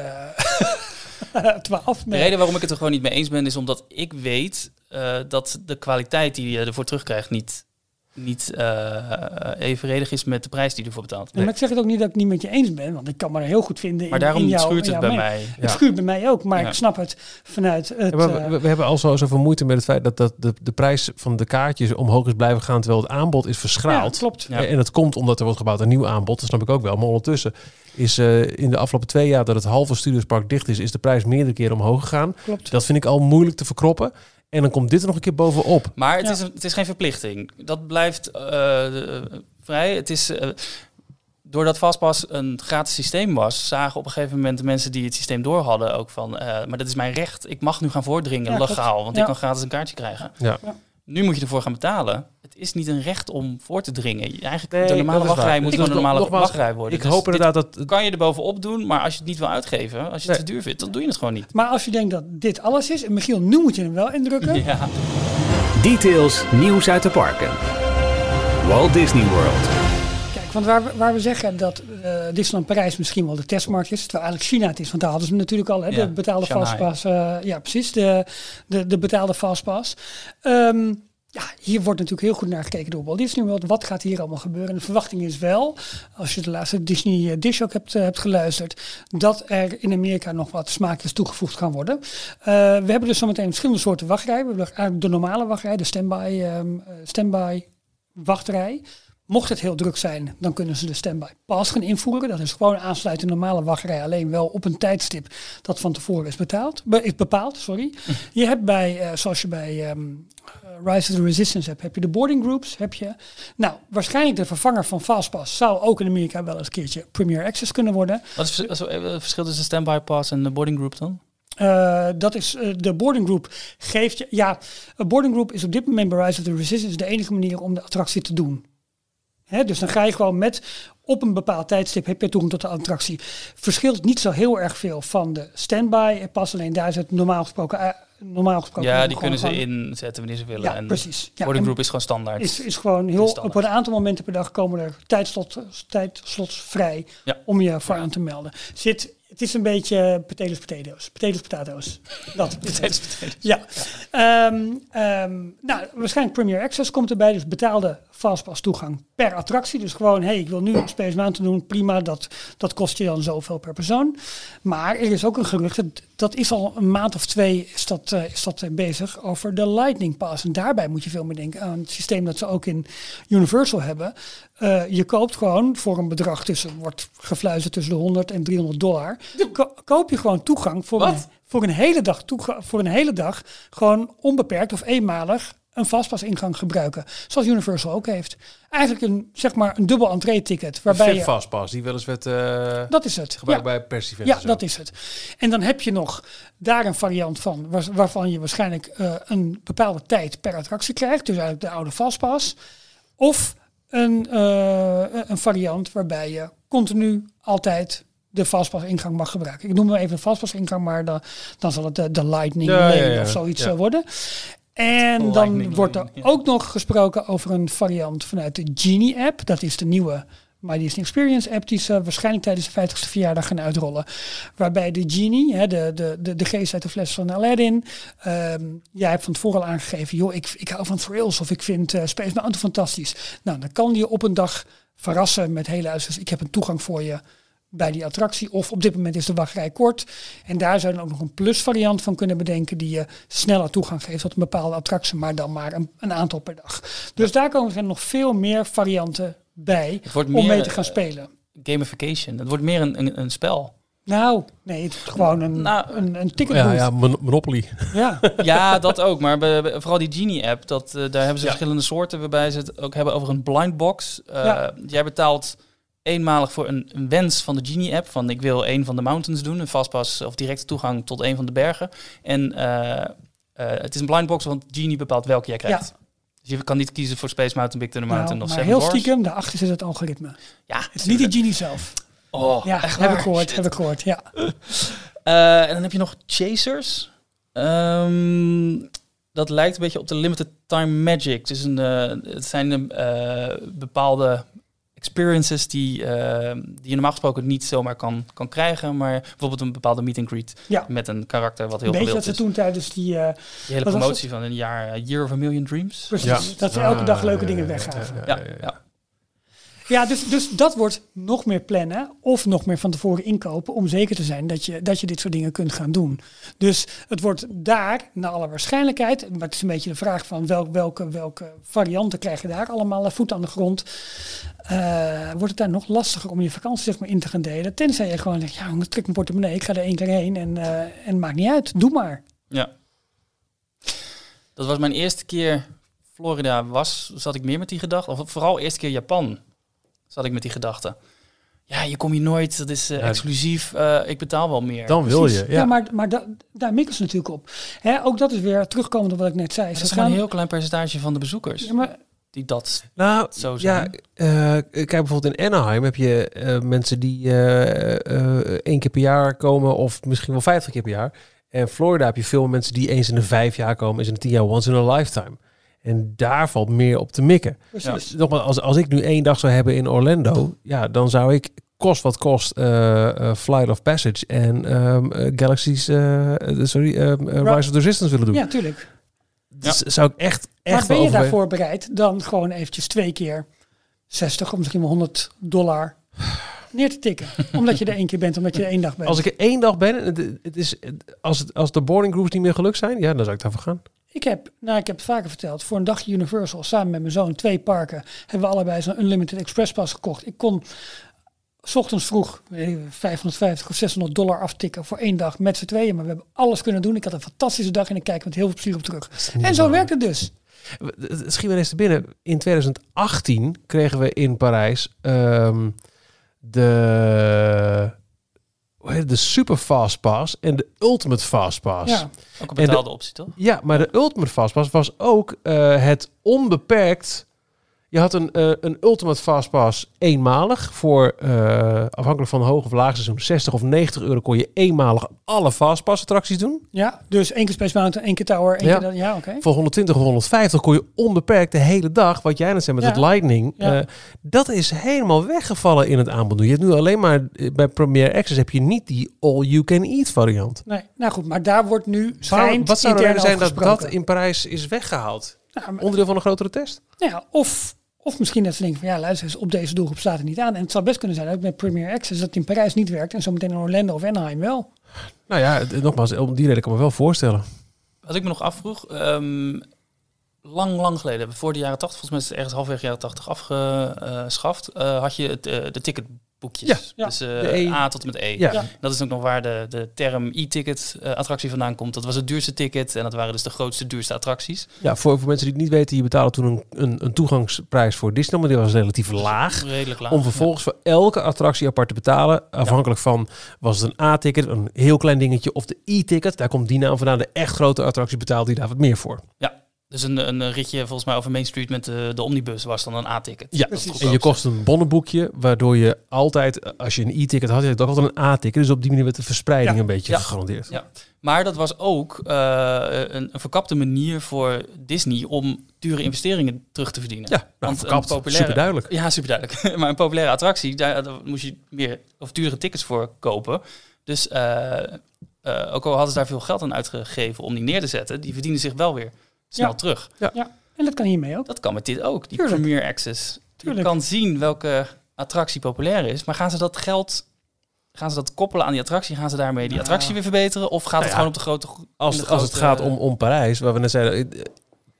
[laughs] 12. De reden waarom ik het er gewoon niet mee eens ben, is omdat ik weet eh, dat de kwaliteit die je ervoor terugkrijgt niet, niet eh, evenredig is met de prijs die je ervoor betaalt. Maar ik zeg het ook niet dat ik het niet met je eens ben, want ik kan me er heel goed vinden. Maar in, daarom in jou, schuurt het bij mening. mij. Het schuurt bij mij ook, maar Ja. ik snap het vanuit het. Ja, maar we, eh, we- we hebben al zo zoveel moeite met het feit dat, dat de, de prijs van de kaartjes omhoog is blijven gaan, terwijl het aanbod is ja, verschraald. klopt. Ja. En dat komt omdat er wordt gebouwd een nieuw aanbod, dat snap ik ook wel. Maar ondertussen is eh, in de afgelopen twee jaar dat het halve Studiospark dicht is, is de prijs meerdere keren omhoog gegaan. klopt. Dat vind ik al moeilijk te verkroppen. En dan komt dit er nog een keer bovenop. Maar het, Ja. is, een- het is geen verplichting. Dat blijft eh, de- vrij. Het is, eh, doordat Fastpass een gratis systeem was, zagen op een gegeven moment de mensen die het systeem door hadden ook van, eh, maar dat is mijn recht. Ik mag nu gaan voordringen, Ja, legaal, want Ja. ik kan gratis een kaartje krijgen. Ja. Ja. Nu moet je ervoor gaan betalen. Het is niet een recht om voor te dringen. Je- Eigenlijk Nee, de normale wachtrij moet gewoon een normale nogmaals, wachtrij worden. Ik Dus hoop inderdaad dat... kan je er bovenop doen, maar als je het niet wil uitgeven, als je Nee. het te duur vindt, dan doe je het gewoon niet. Maar als je denkt dat dit alles is, en Michiel, nu moet je hem wel indrukken. [laughs] Ja. Details, nieuws uit de parken. Walt Disney World. Want waar we, waar we zeggen dat eh Disneyland Parijs misschien wel de testmarkt is, terwijl eigenlijk China het is, want daar hadden ze natuurlijk al, hè, Ja, de betaalde fastpass. eh, ja, precies, de, de, de betaalde fastpass. Ehm, ja, hier wordt natuurlijk heel goed naar gekeken door Walt Disney World. Wat gaat hier allemaal gebeuren? En de verwachting is wel, als je de laatste Disney eh, Dish ook hebt, hebt geluisterd, dat er in Amerika nog wat smaakjes toegevoegd gaan worden. We hebben dus zometeen verschillende soorten wachtrij. We hebben de normale wachtrij, de standby, eh, standby wachtrij. Mocht het heel druk zijn, dan kunnen ze de standby pass gaan invoeren. Dat is gewoon aansluiten normale wachtrij, alleen wel op een tijdstip dat van tevoren is, betaald, be- is bepaald. Sorry. Je hebt bij, eh, zoals je bij ehm, eh, Rise of the Resistance hebt, heb je de boarding groups. Heb je. Nou, waarschijnlijk de vervanger van Fastpass zou ook in Amerika wel eens een keertje Premier Access kunnen worden. Wat is het eh, verschil tussen standby pass en de boarding group dan? Dat is de boarding group geeft je. Ja, een boarding group is op dit moment bij Rise of the Resistance de enige manier om de attractie te doen. Dus dan ga je gewoon met op een bepaald tijdstip heb je toegang tot de attractie. Verschilt niet zo heel erg veel van de standby pas alleen daar is het normaal gesproken. normaal gesproken Ja, die kunnen ze inzetten wanneer ze willen. Ja, en precies. Ja, boarding en group is gewoon standaard. is, is gewoon heel op een aantal momenten per dag komen er tijdslot, tijdslots vrij Ja. om je voor aan te melden. Zit, het is een beetje potatoes potatoes. Potatoes potatoes. Dat [laughs] is het. Ja. Ehm, nou, waarschijnlijk Premier Access komt erbij. Dus betaalde fastpass toegang per attractie. Dus gewoon, hey, ik wil nu een Space Mountain doen. Prima, dat, dat kost je dan zoveel per persoon. Maar er is ook een gerucht, dat, dat is al een maand of twee is dat, eh, is dat eh, bezig, over de Lightning Pass. En daarbij moet je veel meer denken aan het systeem dat ze ook in Universal hebben. Eh, je koopt gewoon voor een bedrag tussen, wordt gefluisterd tussen de 100 en 300 dollar. Ko- koop je gewoon toegang voor, een, voor een hele dag voor een hele dag gewoon onbeperkt of eenmalig een vastpasingang gebruiken. Zoals Universal ook heeft. Eigenlijk een, zeg maar, een dubbel entree-ticket. Waarbij Fit je, Fastpass, die wel eens werd eh dat is het. gebruikt Ja. bij persevents. Ja, dat is het. En dan heb je nog daar een variant van, waar- waarvan je waarschijnlijk eh, een bepaalde tijd per attractie krijgt. Dus eigenlijk de oude Fastpass. Of een, eh, een variant waarbij je continu altijd de Fastpass ingang mag gebruiken. Ik noem hem even de Fastpass ingang, maar dan, dan zal het de, de Lightning Ja, Lane ja. of zoiets eh, worden. En dan wordt er ook nog gesproken over een variant vanuit de Genie app. Dat is de nieuwe My Disney Experience app die ze waarschijnlijk tijdens de 50ste verjaardag gaan uitrollen. Waarbij de Genie, hè, de, de, de, de geest uit de fles van Aladdin. ehm jij hebt van tevoren al aangegeven, joh, ik, ik hou van thrills of ik vind eh, Space Mountain fantastisch. Nou, dan kan die je op een dag verrassen met hele uitzendingen. Ik heb een toegang voor je bij die attractie. Of op dit moment is de wachtrij kort. En daar zou je dan ook nog een plus variant van kunnen bedenken die je sneller toegang geeft tot een bepaalde attractie, maar dan maar een, een aantal per dag. Dus daar komen er nog veel meer varianten bij om meer, mee te gaan eh, spelen. Gamification. Het wordt meer een, een, een spel. Nou, nee, het is gewoon een, Nou, een, een ticket Ja, ja, Mon- Monopoly. ja. [laughs] Ja, dat ook. Maar vooral die Genie-app, dat, eh, daar hebben ze Ja. verschillende soorten waarbij ze het ook hebben over een blind box. Eh, Ja. Jij betaalt eenmalig voor een, een wens van de Genie-app. Van ik wil een van de mountains doen, een fastpass of directe toegang tot een van de bergen. En eh, eh, het is een blind box, want Genie bepaalt welke jij krijgt. Dus je kan niet kiezen voor Space Mountain, Big Thunder Mountain Nou, of Seven heel stiekem, daarachter zit het algoritme. Ja, Het is niet de genie zelf. Oh, Ja, echt heb ik gehoord, heb ik gehoord, ja. [laughs] Eh, en dan heb je nog Chasers. Ehm, dat lijkt een beetje op de Limited Time Magic. Het, is een, het zijn eh, bepaalde experiences die, eh, die je normaal gesproken niet zomaar kan, kan krijgen. Maar bijvoorbeeld een bepaalde meet and greet Ja. met een karakter wat heel Een beetje gewild dat ze is. toen tijdens die... eh, Die hele promotie van een jaar, eh, Year of a Million Dreams. precies, Ja. dat ze elke dag Ah, leuke ja, dingen ja, weggaven. ja, Ja, ja, dus, dus dat wordt nog meer plannen of nog meer van tevoren inkopen om zeker te zijn dat je, dat je dit soort dingen kunt gaan doen. Dus het wordt daar, naar alle waarschijnlijkheid, maar het is een beetje de vraag van welk, welke, welke varianten krijg je daar allemaal eh, voet aan de grond, eh, wordt het daar nog lastiger om je vakantie zeg maar, in te gaan delen. Tenzij je gewoon zegt, ja, ik trek mijn portemonnee, ik ga er één keer heen en, eh en maakt niet uit, doe maar. Ja. Dat was mijn eerste keer Florida was, zat ik meer met die gedachte. Of vooral eerste keer Japan zat ik met die gedachte. Ja, je komt hier nooit, dat is eh, Ja, exclusief, eh, ik betaal wel meer. Dan wil Precies. je. Ja, Ja. maar, maar da- daar mikken ze natuurlijk op. Hè, ook dat is weer terugkomend op wat ik net zei. dat Ze is gewoon gaan- een heel klein percentage van de bezoekers Ja, maar die dat Nou, zo ja, zijn. eh, kijk bijvoorbeeld in Anaheim heb je eh, mensen die eh, eh, één keer per jaar komen of misschien wel vijftig keer per jaar. En Florida heb je veel mensen die eens in de vijf jaar komen, eens in de tien jaar, once in a lifetime. En daar valt meer op te mikken. precies. Nogmaals, als, als ik nu één dag zou hebben in Orlando, ja, dan zou ik kost wat kost eh, eh, Flight of Passage en ehm, eh, Galaxy's, sorry, ehm, eh, Rise of the Resistance willen doen. Ja, tuurlijk. Dus zou ik echt, echt maar ben je daarvoor bereid dan gewoon eventjes twee keer 60 of misschien wel 100 dollar neer te tikken? [laughs] omdat je er één keer bent, omdat je er één dag bent. Als ik er één dag ben, en het, het is, als, het, als de boarding groups niet meer gelukt zijn, ja, dan zou ik daarvoor gaan. Ik heb, nou ik heb het vaker verteld, voor een dagje Universal samen met mijn zoon, twee parken, hebben we allebei zo'n Unlimited Express Pass gekocht. Ik kon 's ochtends vroeg eh, 550 of 600 dollar aftikken voor één dag met z'n tweeën. Maar we hebben alles kunnen doen. Ik had een fantastische dag en ik kijk met heel veel plezier op terug. En zo werkt het dus. Schiet me eens te binnen. In 2018 kregen we in Parijs ehm, de, de Super Fast Pass en de Ultimate Fast Pass. Ja, Ook een en de- betaalde optie, toch? Ja, maar de Ultimate Fastpass was ook eh, het onbeperkt. Je had een, eh, een Ultimate Fastpass eenmalig voor, eh, afhankelijk van hoog of laag seizoen, 60 of 90 euro kon je eenmalig alle Fastpass attracties doen. ja, dus één keer Space Mountain, één keer Tower, één Ja. keer. Ja, oké. Voor 120 of 150 kon je onbeperkt de hele dag, wat jij net zei met Ja. het Lightning, Ja. eh, dat is helemaal weggevallen in het aanbod. Je hebt nu alleen maar, bij Premier Access heb je niet die all-you-can-eat variant. Nee, nou goed, maar daar wordt nu schijnt wat zou er zijn dat dat in Parijs is weggehaald? Nou, maar- Onderdeel van een grotere test? Ja, of, of misschien dat ze denken van ja, luister eens, op deze doelgroep staat het niet aan. En het zou best kunnen zijn dat met Premier Access dat het in Parijs niet werkt en zometeen in Orlando of Anaheim wel. Nou ja, het- nogmaals, om die reden kan ik me wel voorstellen. Wat ik me nog afvroeg, ehm, lang, lang geleden, voor de jaren 80, volgens mij is het ergens halfweg jaren 80 afgeschaft, eh, had je het, eh, de ticketboekjes. Ja, ja. Dus eh, E. A tot en met E. Ja, Ja. Dat is ook nog waar de, de term e-ticket eh, attractie vandaan komt. Dat was het duurste ticket en dat waren dus de grootste, duurste attracties. ja voor, voor mensen die het niet weten, je betaalde toen een, een, een toegangsprijs voor Disney, maar die was relatief laag. Redelijk laag. Om vervolgens voor elke attractie apart te betalen. Afhankelijk van, was het een A-ticket, een heel klein dingetje, of de E-ticket. Daar komt die naam vandaan. De echt grote attractie betaalde die daar wat meer voor. Ja, dus een, een ritje volgens mij over Main Street met de, de omnibus was dan een A-ticket. Ja, het en je kost een bonnenboekje, waardoor je altijd, als je een E-ticket had, je had ook altijd een A-ticket. Dus op die manier werd de verspreiding Ja. een beetje Ja. gegarandeerd. Ja. Maar dat was ook eh, een, een verkapte manier voor Disney om dure investeringen terug te verdienen. Ja, nou, Want verkapt, een populaire- super duidelijk. Ja, super duidelijk. [laughs] maar een populaire attractie, daar, daar moest je meer of dure tickets voor kopen. Dus eh, eh, ook al hadden ze daar veel geld aan uitgegeven om die neer te zetten, die verdienen zich wel weer snel Ja. terug. En dat kan hiermee ook. Dat kan met dit ook, die Tuurlijk. Premier Access. Tuurlijk. Je kan zien welke attractie populair is, maar gaan ze dat geld, gaan ze dat koppelen aan die attractie? Gaan ze daarmee die Nou. attractie weer verbeteren? Of gaat Nou het ja, gewoon op de grote... Als, de als het gaat om, om Parijs, waar we net zeiden,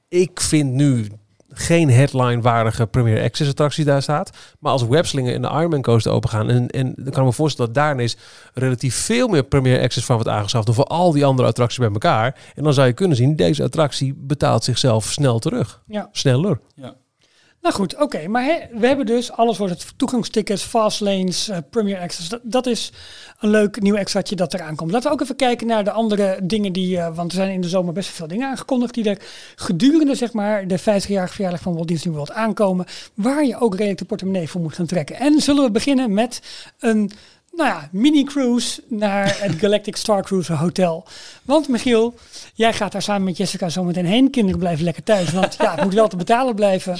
ik vind nu geen headline-waardige Premier Access attractie daar staat. Maar als webslingen in de Ironman Coaster open gaan, en, en dan kan ik me voorstellen dat daar ineens relatief veel meer Premier Access van wordt aangeschaft dan voor al die andere attracties bij elkaar. En dan zou je kunnen zien, deze attractie betaalt zichzelf snel terug. Ja. Sneller. Nou goed, oké. maar we hebben dus alles voor het toegangstickets, fastlanes, eh, Premier Access. Dat, dat is een leuk nieuw extraatje dat eraan komt. Laten we ook even kijken naar de andere dingen die, eh, want er zijn in de zomer best veel dingen aangekondigd die er gedurende zeg maar de 50-jarige verjaardag van Walt Disney World aankomen, waar je ook redelijk de portemonnee voor moet gaan trekken. En zullen we beginnen met een nou ja, mini-cruise naar het [laughs] Galactic Star Cruiser Hotel. Want Michiel, jij gaat daar samen met Jessica zometeen heen. Kinderen blijven lekker thuis, want ja, het moet wel te betalen blijven.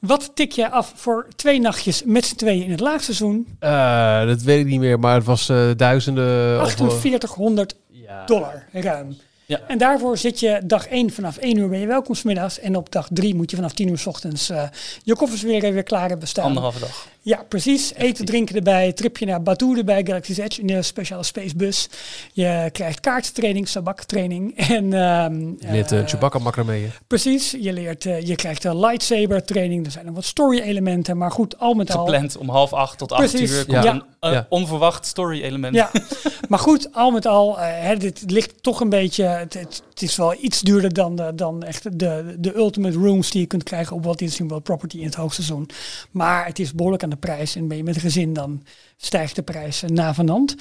Wat tik jij af voor twee nachtjes met z'n tweeën in het laagseizoen? Eh, dat weet ik niet meer, maar het was eh, duizenden... of, eh, 4800 ja. dollar ruim. Ja. En daarvoor zit je dag 1 vanaf 1 uur ben je welkom 's middags. En op dag 3 moet je vanaf 10 uur 's ochtends eh, je koffers weer, weer klaar hebben staan. Anderhalve dag. Ja, precies. Eten, drinken erbij. Tripje naar Batu erbij, Galaxy's Edge in de speciale spacebus. Je krijgt kaarttraining, sabaktraining. [laughs] En, ehm, Je leert eh, uh, Chewbacca macramee. Precies. Je, leert, eh, je krijgt een lightsaber training. Er zijn nog wat story elementen. Maar goed, al met al... Gepland om half acht tot acht uur. Komt ja. een eh, Ja. onverwacht story element. Ja, [laughs] maar goed, al met al, eh, hè, dit ligt toch een beetje. Het, het, het is wel iets duurder dan, de, dan echt de, de ultimate rooms die je kunt krijgen op Walt Disney World Property in het hoogseizoen. Maar het is behoorlijk aan de prijs. En ben je met een gezin, dan stijgt de prijs eh, navenant.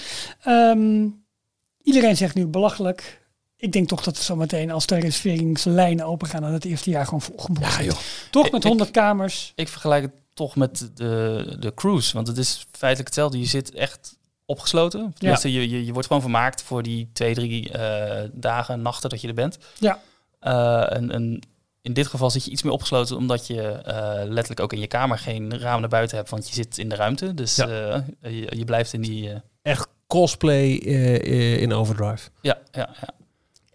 Ehm iedereen zegt nu belachelijk. Ik denk toch dat het zometeen, als de reserveringslijnen open gaan, dat het eerste jaar gewoon volgeboekt Ja, joh. Toch met ik- 100 kamers. Ik vergelijk het toch met de, de cruise. Want het is feitelijk hetzelfde. Je zit echt opgesloten. Tenminste, je, je, je wordt gewoon vermaakt voor die twee, drie eh, dagen, nachten dat je er bent. Ja. Eh, en, en in dit geval zit je iets meer opgesloten, omdat je eh, letterlijk ook in je kamer geen raam naar buiten hebt, want je zit in de ruimte. Dus Ja. eh, je, je blijft in die... Echt cosplay eh, eh, in overdrive. ja, ja, ja.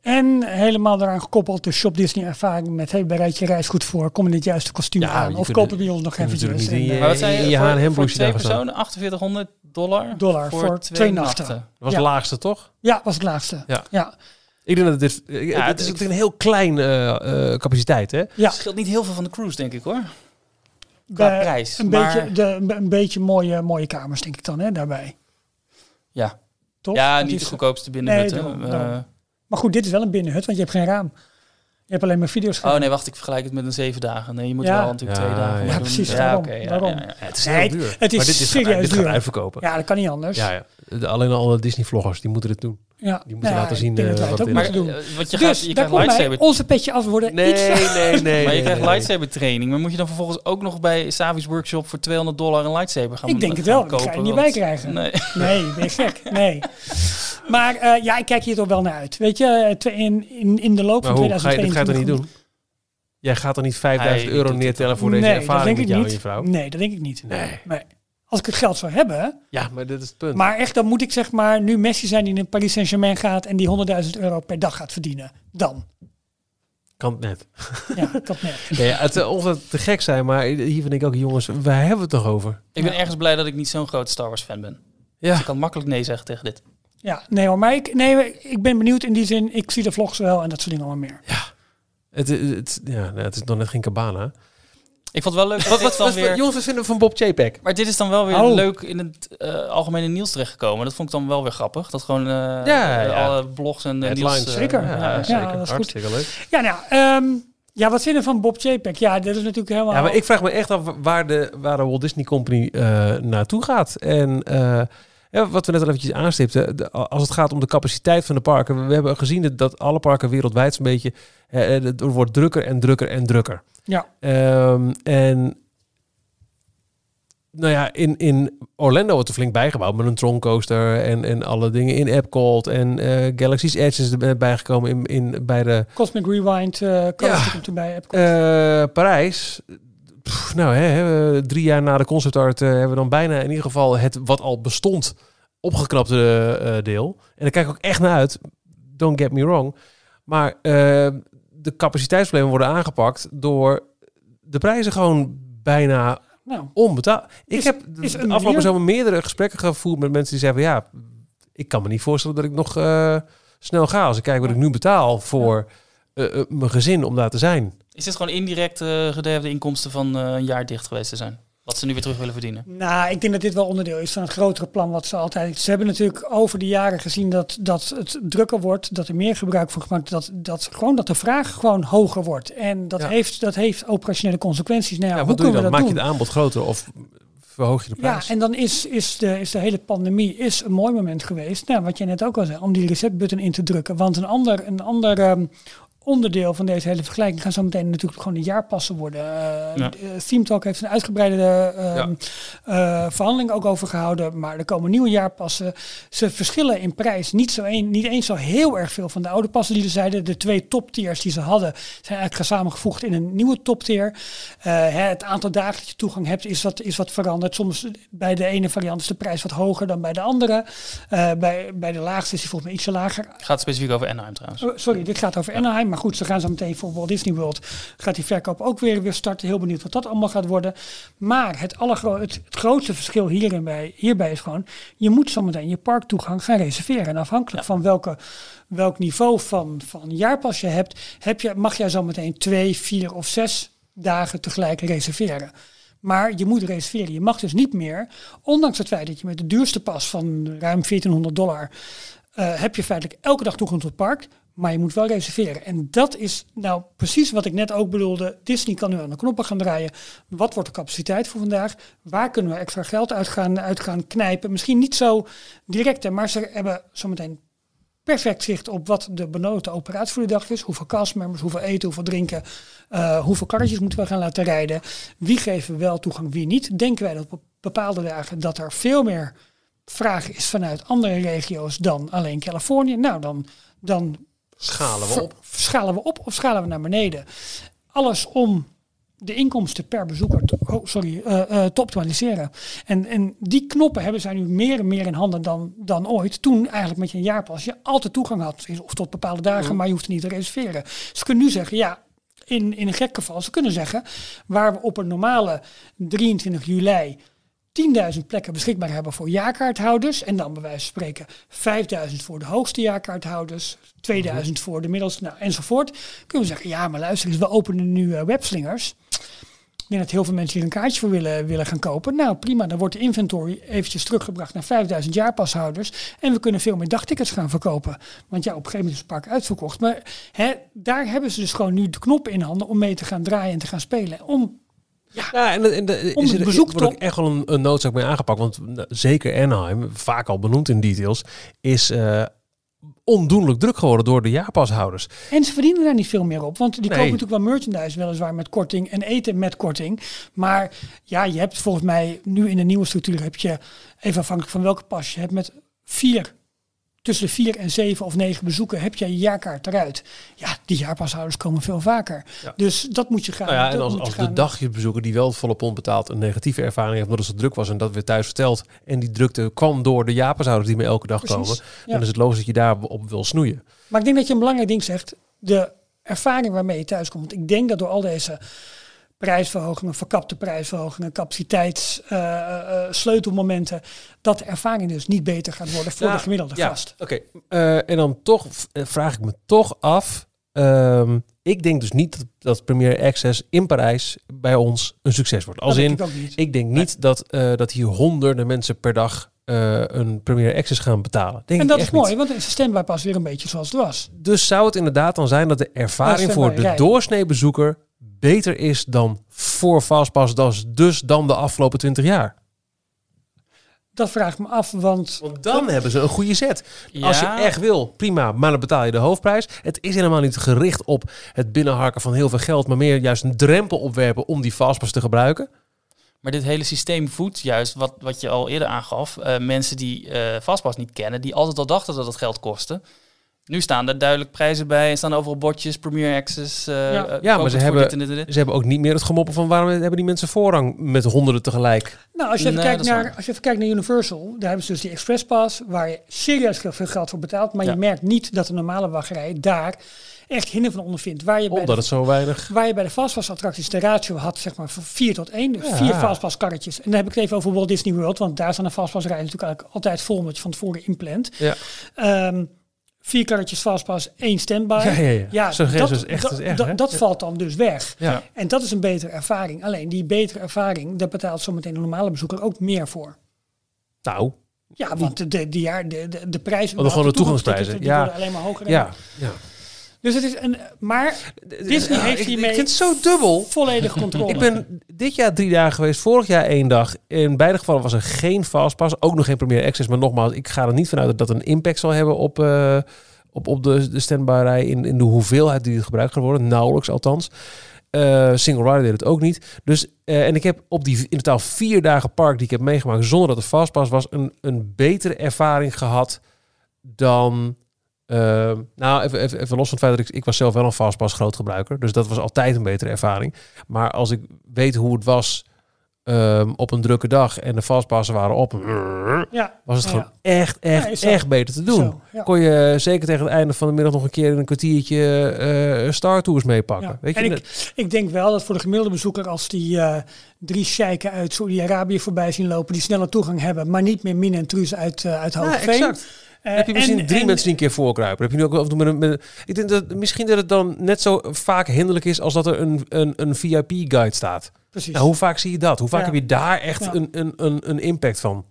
En helemaal eraan gekoppeld de Shop Disney ervaring met hey, bereid je reis goed voor, kom in dit juiste kostuum Ja, aan. Of kopen we ons nog kunt eventjes. natuurlijk niet En, in eh, Maar wat zei je? je voor, voor twee personen 4800 dollar? dollar voor, twee nachten. Dat was Ja. het laagste, toch? Ja, was het laagste. Ja. ja. Ik denk dat dit... eh, Ja, het is ik- natuurlijk een heel klein eh, eh, capaciteit, hè? Ja. Het scheelt niet heel veel van de cruise, denk ik hoor. Qua Bij- prijs. Een, maar, beetje, de, een beetje mooie, mooie kamers, denk ik dan, hè, daarbij. Ja, Toch? ja niet de goedkoopste binnenhut. Nee, Eh. Maar goed, dit is wel een binnenhut, want je hebt geen raam. Je hebt alleen maar video's. oh nee, wacht, ik vergelijk het met een zeven dagen. Nee, je moet Ja. wel natuurlijk Ja, twee dagen ja. maar Ja, doen. precies, Ja, daarom, oké, ja, daarom. ja, ja. het is heel het- duur. het is maar dit is serieus dit gaat duur. uitverkopen. Ja, dat kan niet anders. Ja, alleen alle Disney-vloggers, die moeten dit doen. Ja. Die moeten ja, laten zien, eh, dat wij wat het ook het Maar doen. eh, je, dus gaat, je daar krijgt komt lightsaber. onze petje af worden Nee, iets... nee, nee, nee. [laughs] maar je krijgt nee. lightsaber training. Maar moet je dan vervolgens ook nog bij Savi's workshop voor 200 dollar een lightsaber gaan Ik denk het gaan wel, kopen? ga je niet Want- bij krijgen. Nee. Nee, ben je gek? Nee. Maar eh, ja, ik kijk hier toch wel naar uit. Weet je, eh, in, in, in de loop Maar van hoe ga je, dit ga je 2022... toch niet doen? Jij gaat er niet 5000 Hij euro het neertellen voor deze nee, dat ervaring met jou niet. en je vrouw? Nee, dat denk ik niet. Nee. Nee. Als ik het geld zou hebben, Ja, maar dit is het punt. maar echt, dan moet ik zeg maar nu Messi zijn die in Paris Saint-Germain gaat en die 100.000 euro per dag gaat verdienen. Dan. Kan het net. Ja, dat net. [laughs] Nee, het, eh, of het te gek zijn, maar hier vind ik ook, jongens, waar hebben we het toch over? Ik ben ergens blij dat ik niet zo'n groot Star Wars fan ben. Ja, Ik kan makkelijk nee zeggen tegen dit. Ja, nee hoor, maar ik, nee, ik ben benieuwd in die zin. Ik zie de vlogs wel en dat soort dingen allemaal meer. het, het, ja nee, het is nog net geen cabana. Ik vond het wel leuk dat Wat, wat, dan wat, weer... jongens, wat vinden we van Bob Chapek? Maar dit is dan wel weer Oh. leuk in het eh, algemene nieuws terechtgekomen. Dat vond ik dan wel weer grappig. Dat gewoon eh, Ja, eh, ja. alle blogs en de Headlines. nieuws... eh, Zeker. ja, Ja, ja. zeker. dat is goed. Hartstikke leuk. Ja, nou, ehm, ja, wat vinden we van Bob JPEG? Ja, dat is natuurlijk helemaal... Ja, maar ik vraag me echt af waar de, waar de Walt Disney Company eh, naartoe gaat. En eh, ja, wat we net al eventjes aanstipten, de- als het gaat om de capaciteit van de parken. We hebben gezien dat, dat alle parken wereldwijd zo'n beetje, eh, het wordt drukker en drukker en drukker. Ja. Ehm, en nou ja, in, in Orlando wordt er flink bijgebouwd met een Troncoaster en, en alle dingen in Epcot. En eh, Galaxy's Edge is er bijgekomen in, in, bij de Cosmic Rewind uh, Ja. komt erbij. Epcot. eh, Parijs. Pff, nou, hè, drie jaar na de concept art eh, hebben we dan bijna in ieder geval het wat al bestond opgeknapte eh, deel. En daar kijk ik ook echt naar uit. Don't get me wrong. Maar eh, de capaciteitsproblemen worden aangepakt door de prijzen gewoon bijna nou, onbetaald. Ik Is- heb is de afgelopen zomer meerdere gesprekken gevoerd met mensen die zeggen van ja, ik kan me niet voorstellen dat ik nog snel ga als ik kijk wat ik nu betaal voor mijn gezin om daar te zijn. Is dit gewoon indirect gederfde inkomsten van eh, een jaar dicht geweest te zijn? Wat ze nu weer terug willen verdienen? nou, ik denk dat dit wel onderdeel is van het grotere plan wat ze altijd... Ze hebben natuurlijk over de jaren gezien dat, dat het drukker wordt, dat er meer gebruik van gemaakt dat, dat gewoon dat de vraag gewoon hoger wordt. En dat, Ja. heeft, dat heeft operationele consequenties. Nou ja, Ja, hoe wat doe je dan? Maak je het aanbod groter of verhoog je de Ja, prijs? en dan is, is, de, is de hele pandemie is een mooi moment geweest. Nou, wat jij net ook al zei, om die resetbutton in te drukken. Want een ander, een ander ehm, onderdeel van deze hele vergelijking gaan zo meteen natuurlijk gewoon de jaarpassen worden. Uh, Ja. Talk heeft een uitgebreide ehm, eh, verhandeling ook over gehouden. Maar er komen nieuwe jaarpassen. Ze verschillen in prijs niet, zo een, niet eens zo heel erg veel van de oude passen die er zeiden. De twee toptiers die ze hadden zijn eigenlijk samengevoegd in een nieuwe toptier. Eh, het aantal dagen dat je toegang hebt is wat, is wat veranderd. Soms bij de ene variant is de prijs wat hoger dan bij de andere. Eh, bij, bij de laagste is die volgens mij ietsje lager. Gaat specifiek over Anaheim trouwens. Oh, sorry, dit gaat over Anaheim. Maar goed, ze gaan zo meteen voor Walt Disney World. Gaat die verkoop ook weer, weer starten. Heel benieuwd wat dat allemaal gaat worden. Maar het, allergro het, het grootste verschil hierin bij, hierbij is gewoon... je moet zo meteen je parktoegang gaan reserveren. En afhankelijk van welke, welk niveau van, van jaarpas je hebt... Heb je, mag jij zo meteen twee, vier of zes dagen tegelijk reserveren. Maar je moet reserveren. Je mag dus niet meer, ondanks het feit dat je met de duurste pas van ruim 1400 dollar... eh, heb je feitelijk elke dag toegang tot het park... Maar je moet wel reserveren. En dat is nou precies wat ik net ook bedoelde. Disney kan nu aan de knoppen gaan draaien. Wat wordt de capaciteit voor vandaag? Waar kunnen we extra geld uit gaan, knijpen? Misschien niet zo direct, maar ze hebben zometeen perfect zicht op wat de benodigde operatie voor de dag is. Hoeveel castmembers, hoeveel eten, hoeveel drinken, eh, hoeveel karretjes moeten we gaan laten rijden. Wie geven we wel toegang, wie niet. Denken wij dat op bepaalde dagen dat er veel meer vraag is vanuit andere regio's dan alleen Californië. Nou, dan, dan Schalen we op. Schalen we op of schalen we naar beneden? Alles om de inkomsten per bezoeker te, oh, sorry, eh, eh, te optimaliseren. En, en die knoppen hebben zij nu meer en meer in handen dan, dan ooit. Toen eigenlijk met je een jaarpas je altijd toegang had. Of tot bepaalde dagen, maar je hoeft niet te reserveren. Ze kunnen nu zeggen, ja, in, in een gek geval, ze kunnen zeggen... waar we op een normale 23 juli 10.000 plekken beschikbaar hebben voor jaarkaarthouders. En dan bij wijze van spreken 5.000 voor de hoogste jaarkaarthouders. 2000 voor de middelste, nou, enzovoort. Kunnen we zeggen, ja, maar luister eens, we openen nu eh, webslingers. Ik denk dat heel veel mensen hier een kaartje voor willen, willen gaan kopen. Nou, prima, dan wordt de inventory eventjes teruggebracht naar 5000 jaarpashouders. En we kunnen veel meer dagtickets gaan verkopen. Want ja, op een gegeven moment is het park uitverkocht. Maar hè, daar hebben ze dus gewoon nu de knop in handen om mee te gaan draaien en te gaan spelen. Om Ja, en, en is er bezoek wordt ook echt wel een, een noodzaak mee aangepakt. Want nou, zeker Anaheim, vaak al benoemd in details, is eh, ondoenlijk druk geworden door de jaarpashouders. En ze verdienen daar niet veel meer op. Want die Nee. kopen natuurlijk wel merchandise, weliswaar met korting. En eten met korting. Maar ja, je hebt volgens mij nu in de nieuwe structuur heb je, even afhankelijk van welke pas je hebt, met vier, tussen de vier en zeven of negen bezoeken heb je je jaarkaart eruit. Ja, die jaarpashouders komen veel vaker. Ja. Dus dat moet je gaan. Nou ja, en als, als de dagjesbezoeker die wel volle pond betaalt een negatieve ervaring heeft omdat het zo druk was en dat weer thuis vertelt en die drukte kwam door de jaarpashouders die me elke dag Precies, komen, ja. dan is het logisch dat je daarop wil snoeien. Maar ik denk dat je een belangrijk ding zegt. De ervaring waarmee je thuis komt. Ik denk dat door al deze prijsverhogingen, verkapte prijsverhogingen, capaciteits, eh, eh, eh, sleutelmomenten, dat de ervaring dus niet beter gaat worden voor Ja, de gemiddelde ja, gast. Oké, en dan toch vraag ik me toch af. ehm, ik denk dus niet dat, dat Premier Access in Parijs bij ons een succes wordt. Als dat in, denk ik denk niet dat, dat hier honderden mensen per dag een Premier Access gaan betalen. Denk en dat is niet. mooi, want dan is standby pas weer een beetje zoals het was. Dus zou het inderdaad dan zijn dat de ervaring voor de doorsneebezoeker beter is dan voor Fastpass, dus, dus dan de afgelopen 20 jaar? Dat vraag ik me af, want Want dan hebben ze een goede set. Als je echt wil, prima, maar dan betaal je de hoofdprijs. Het is helemaal niet gericht op het binnenharken van heel veel geld, maar meer juist een drempel opwerpen om die Fastpass te gebruiken. Maar dit hele systeem voedt juist wat, wat je al eerder aangaf. eh, mensen die eh Fastpass niet kennen, die altijd al dachten dat het geld kostte. Nu staan er duidelijk prijzen bij. Er staan overal bordjes, Premier Access. eh, Ja. eh, Ja, maar ze hebben, dit en dit en dit. ze hebben ook niet meer het gemoppen van waarom hebben die mensen voorrang met honderden tegelijk. Nou, als je, even Nee, kijkt naar, als je even kijkt naar Universal, daar hebben ze dus die Express Pass, waar je serieus veel geld voor betaalt, maar Ja. je merkt niet dat de normale wachtrij daar echt hinder van ondervindt. Waar je bij Omdat de, het zo weinig... waar je bij de fastpass attracties de ratio had, zeg maar, van 4 tot 1. Dus Ja. vier fastpass karretjes. En dan heb ik het even over Walt Disney World, want daar staan de fastpass rijen natuurlijk eigenlijk altijd vol, omdat je van tevoren inplant. Ja, Ehm, vier karretjes fastpass, één standby. ja, ja. ja. Dat, is echt, dat, is echt dat, valt dan dus weg. Ja. En dat is een betere ervaring. Alleen die betere ervaring, daar betaalt zometeen de normale bezoeker ook meer voor. Nou, Ja, want de, de, de, jaar, de, de, prijzen... Oh, gewoon de toegangsprijzen, Die ja. worden alleen maar hoger. ja. ja. Dus het is een... Maar Disney Ja, heeft hiermee Ik vind het zo dubbel. volledig controle. Ik ben dit jaar drie dagen geweest, vorig jaar één dag. In beide gevallen was er geen fastpass, ook nog geen Premier Access. Maar nogmaals, ik ga er niet vanuit dat dat een impact zal hebben op, eh, op, op de, de standby rij in, in de hoeveelheid die het gebruikt gaat worden. Nauwelijks althans. Eh, single rider deed het ook niet. Dus, eh, en ik heb op die in totaal vier dagen park die ik heb meegemaakt zonder dat er fastpass was, een, een betere ervaring gehad dan. Eh, nou, even, even, even los van het feit dat ik, ik was zelf wel een fastpass grootgebruiker, dus dat was altijd een betere ervaring. Maar als ik weet hoe het was ehm, op een drukke dag en de fastpassen waren op, Ja. was het Ja, gewoon echt, echt, Ja, echt beter te doen. Zo. Kon je zeker tegen het einde van de middag nog een keer een kwartiertje eh Star Tours meepakken. Weet je, en ik, ik denk wel dat voor de gemiddelde bezoeker, als die eh, drie sheiken uit Saudi-Arabië voorbij zien lopen, die snelle toegang hebben, maar niet meer Min en Truus uit, eh uit Ja, Hogeveen. exact. Eh, heb je misschien en- drie en- mensen die een keer voorkruipen? Heb je nu ook met een, met ik denk dat misschien dat het dan net zo vaak hinderlijk is als dat er een, een, een VIP-guide staat. Precies. Nou, hoe vaak zie je dat? Hoe vaak Ja. heb je daar echt Ja. een, een, een, een impact van?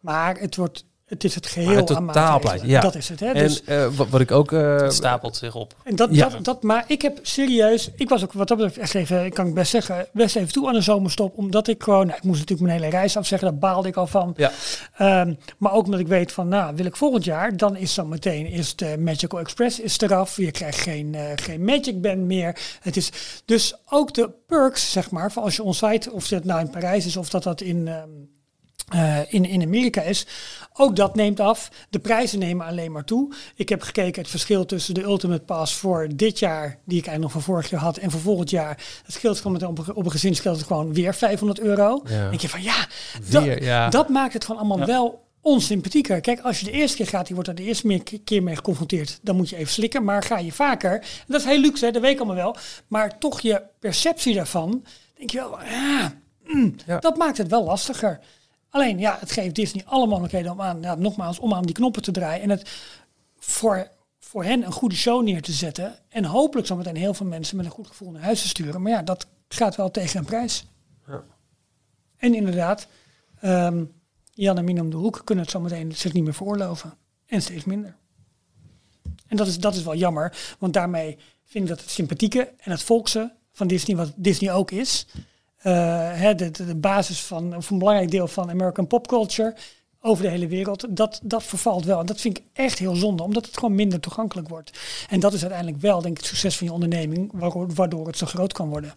Maar het, wordt, het is het geheel het aan totaalplaatje, maatregelen. ja. Dat is het. Hè? En Dus, eh, wat, wat ik ook... eh, Het stapelt zich op. en dat, Ja. dat, dat, maar ik heb serieus, ik was ook wat dat betreft echt even, kan ik best zeggen, best even toe aan een zomerstop. Omdat ik gewoon, nou, ik moest natuurlijk mijn hele reis afzeggen, daar baalde ik al van. Ja. Ehm, maar ook omdat ik weet van, nou, wil ik volgend jaar, dan is dan meteen is de Magical Express is eraf. Je krijgt geen, eh, geen Magic Band meer. Het is dus ook de perks, zeg maar, van als je onsite, of dat nou in Parijs is of dat dat in, ehm, eh, in, in Amerika is. Ook dat neemt af. De prijzen nemen alleen maar toe. Ik heb gekeken het verschil tussen de Ultimate Pass voor dit jaar, die ik eigenlijk nog van vorig jaar had, en voor volgend jaar. Het scheelt gewoon met op, een- op een gezin scheelt het gewoon weer 500 euro. Ja. Dan denk je van ja, dat, Weer, ja. dat maakt het gewoon allemaal Ja. wel onsympathieker. Kijk, als je de eerste keer gaat, die wordt er de eerste meer- keer mee geconfronteerd. Dan moet je even slikken. Maar ga je vaker, en dat is heel luxe, hè, dat weet ik allemaal wel. Maar toch je perceptie daarvan, denk je wel, mm, Ja. dat maakt het wel lastiger. Alleen, ja, het geeft Disney alle mogelijkheden om aan, ja, nogmaals, om aan die knoppen te draaien. En het voor, voor hen een goede show neer te zetten. En hopelijk zometeen heel veel mensen met een goed gevoel naar huis te sturen. Maar ja, dat gaat wel tegen een prijs. Ja. En inderdaad, ehm, Jan en Min om de hoek kunnen het zometeen zich niet meer veroorloven. En steeds minder. En dat is, dat is wel jammer, want daarmee vind ik dat het sympathieke en het volkse van Disney, wat Disney ook is, hè, de, de, basis van, of een belangrijk deel van American popculture over de hele wereld, dat, dat vervalt wel. En dat vind ik echt heel zonde, omdat het gewoon minder toegankelijk wordt. En dat is uiteindelijk wel, denk ik, het succes van je onderneming, waardoor, het zo groot kan worden.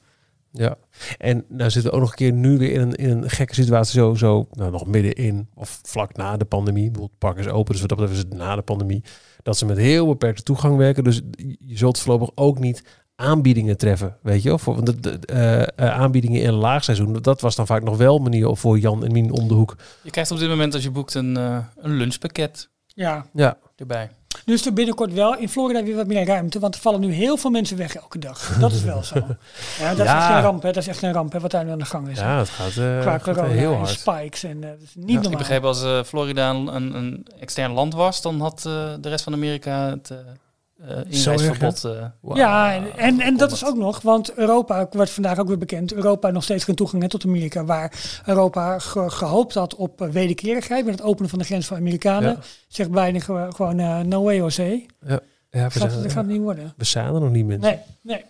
Ja, en nou zitten we ook nog een keer nu weer in een, in een gekke situatie, zo, zo nou, nog middenin of vlak na de pandemie. Bijvoorbeeld park is open, dus wat dat betreft is na de pandemie. Dat ze met heel beperkte toegang werken. Dus je zult voorlopig ook niet aanbiedingen treffen, weet je wel. Voor, want de, de, eh, eh, aanbiedingen in een laagseizoen, dat was dan vaak nog wel een manier voor Jan en Mien om de hoek. Je krijgt op dit moment als je boekt een, eh, een lunchpakket Ja, Ja, erbij. Nu is er binnenkort wel in Florida weer wat meer ruimte, want er vallen nu heel veel mensen weg elke dag. Dat is wel zo. [laughs] Ja, dat is Ja. een ramp, hè. Dat is echt een ramp, hè, wat daar nu aan de gang is. ja het gaat, eh, Qua gaat corona heel en hard. spikes en dat is niet Ja, normaal. Ik begreep als eh, Florida een, een, extern land was, dan had eh, de rest van Amerika het eh eh, inreisverbod. eh, Wauw. Ja, en, en, en dat is ook nog, want Europa wordt vandaag ook weer bekend. Europa heeft nog steeds geen toegang hè, tot Amerika, waar Europa ge- gehoopt had op eh, wederkerigheid met het openen van de grens van Amerikanen. Ja. Zegt bijna ge- gewoon eh, no way Jose. Ja, ja we, Dat, zijn, dat gaat niet worden. we zijn er nog niet, mensen. Nee, nee.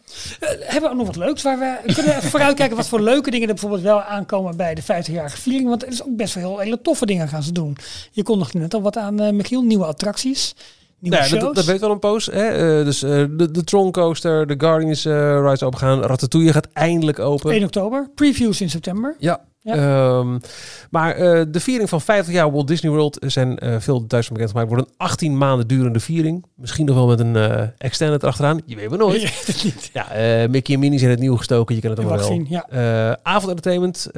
Hebben we ook nog wat leuks waar we kunnen even vooruitkijken wat voor leuke dingen er bijvoorbeeld wel aankomen bij de 50-jarige viering. Want er is ook best wel heel hele toffe dingen gaan ze doen. Je kondigde net al wat aan, eh, Michiel. Nieuwe attracties, nieuwe ja, shows. dat, dat weet wel een poos. Hè? Eh, dus eh, de, de Tron Coaster, de Guardians eh rides opengaan. Ratatouille gaat eindelijk open. 1 oktober. Previews in september. Ja. Ja. Ehm, maar eh, de viering van 50 jaar Walt Disney World zijn eh, veel Duitsers bekend gemaakt. Wordt een 18 maanden durende viering. Misschien nog wel met een eh extended erachteraan. Je weet maar nooit. [laughs] Je weet het niet. Ja, Mickey en Minnie zijn het nieuw gestoken. Je kan het allemaal wel. zien, ja. Avondentertainment,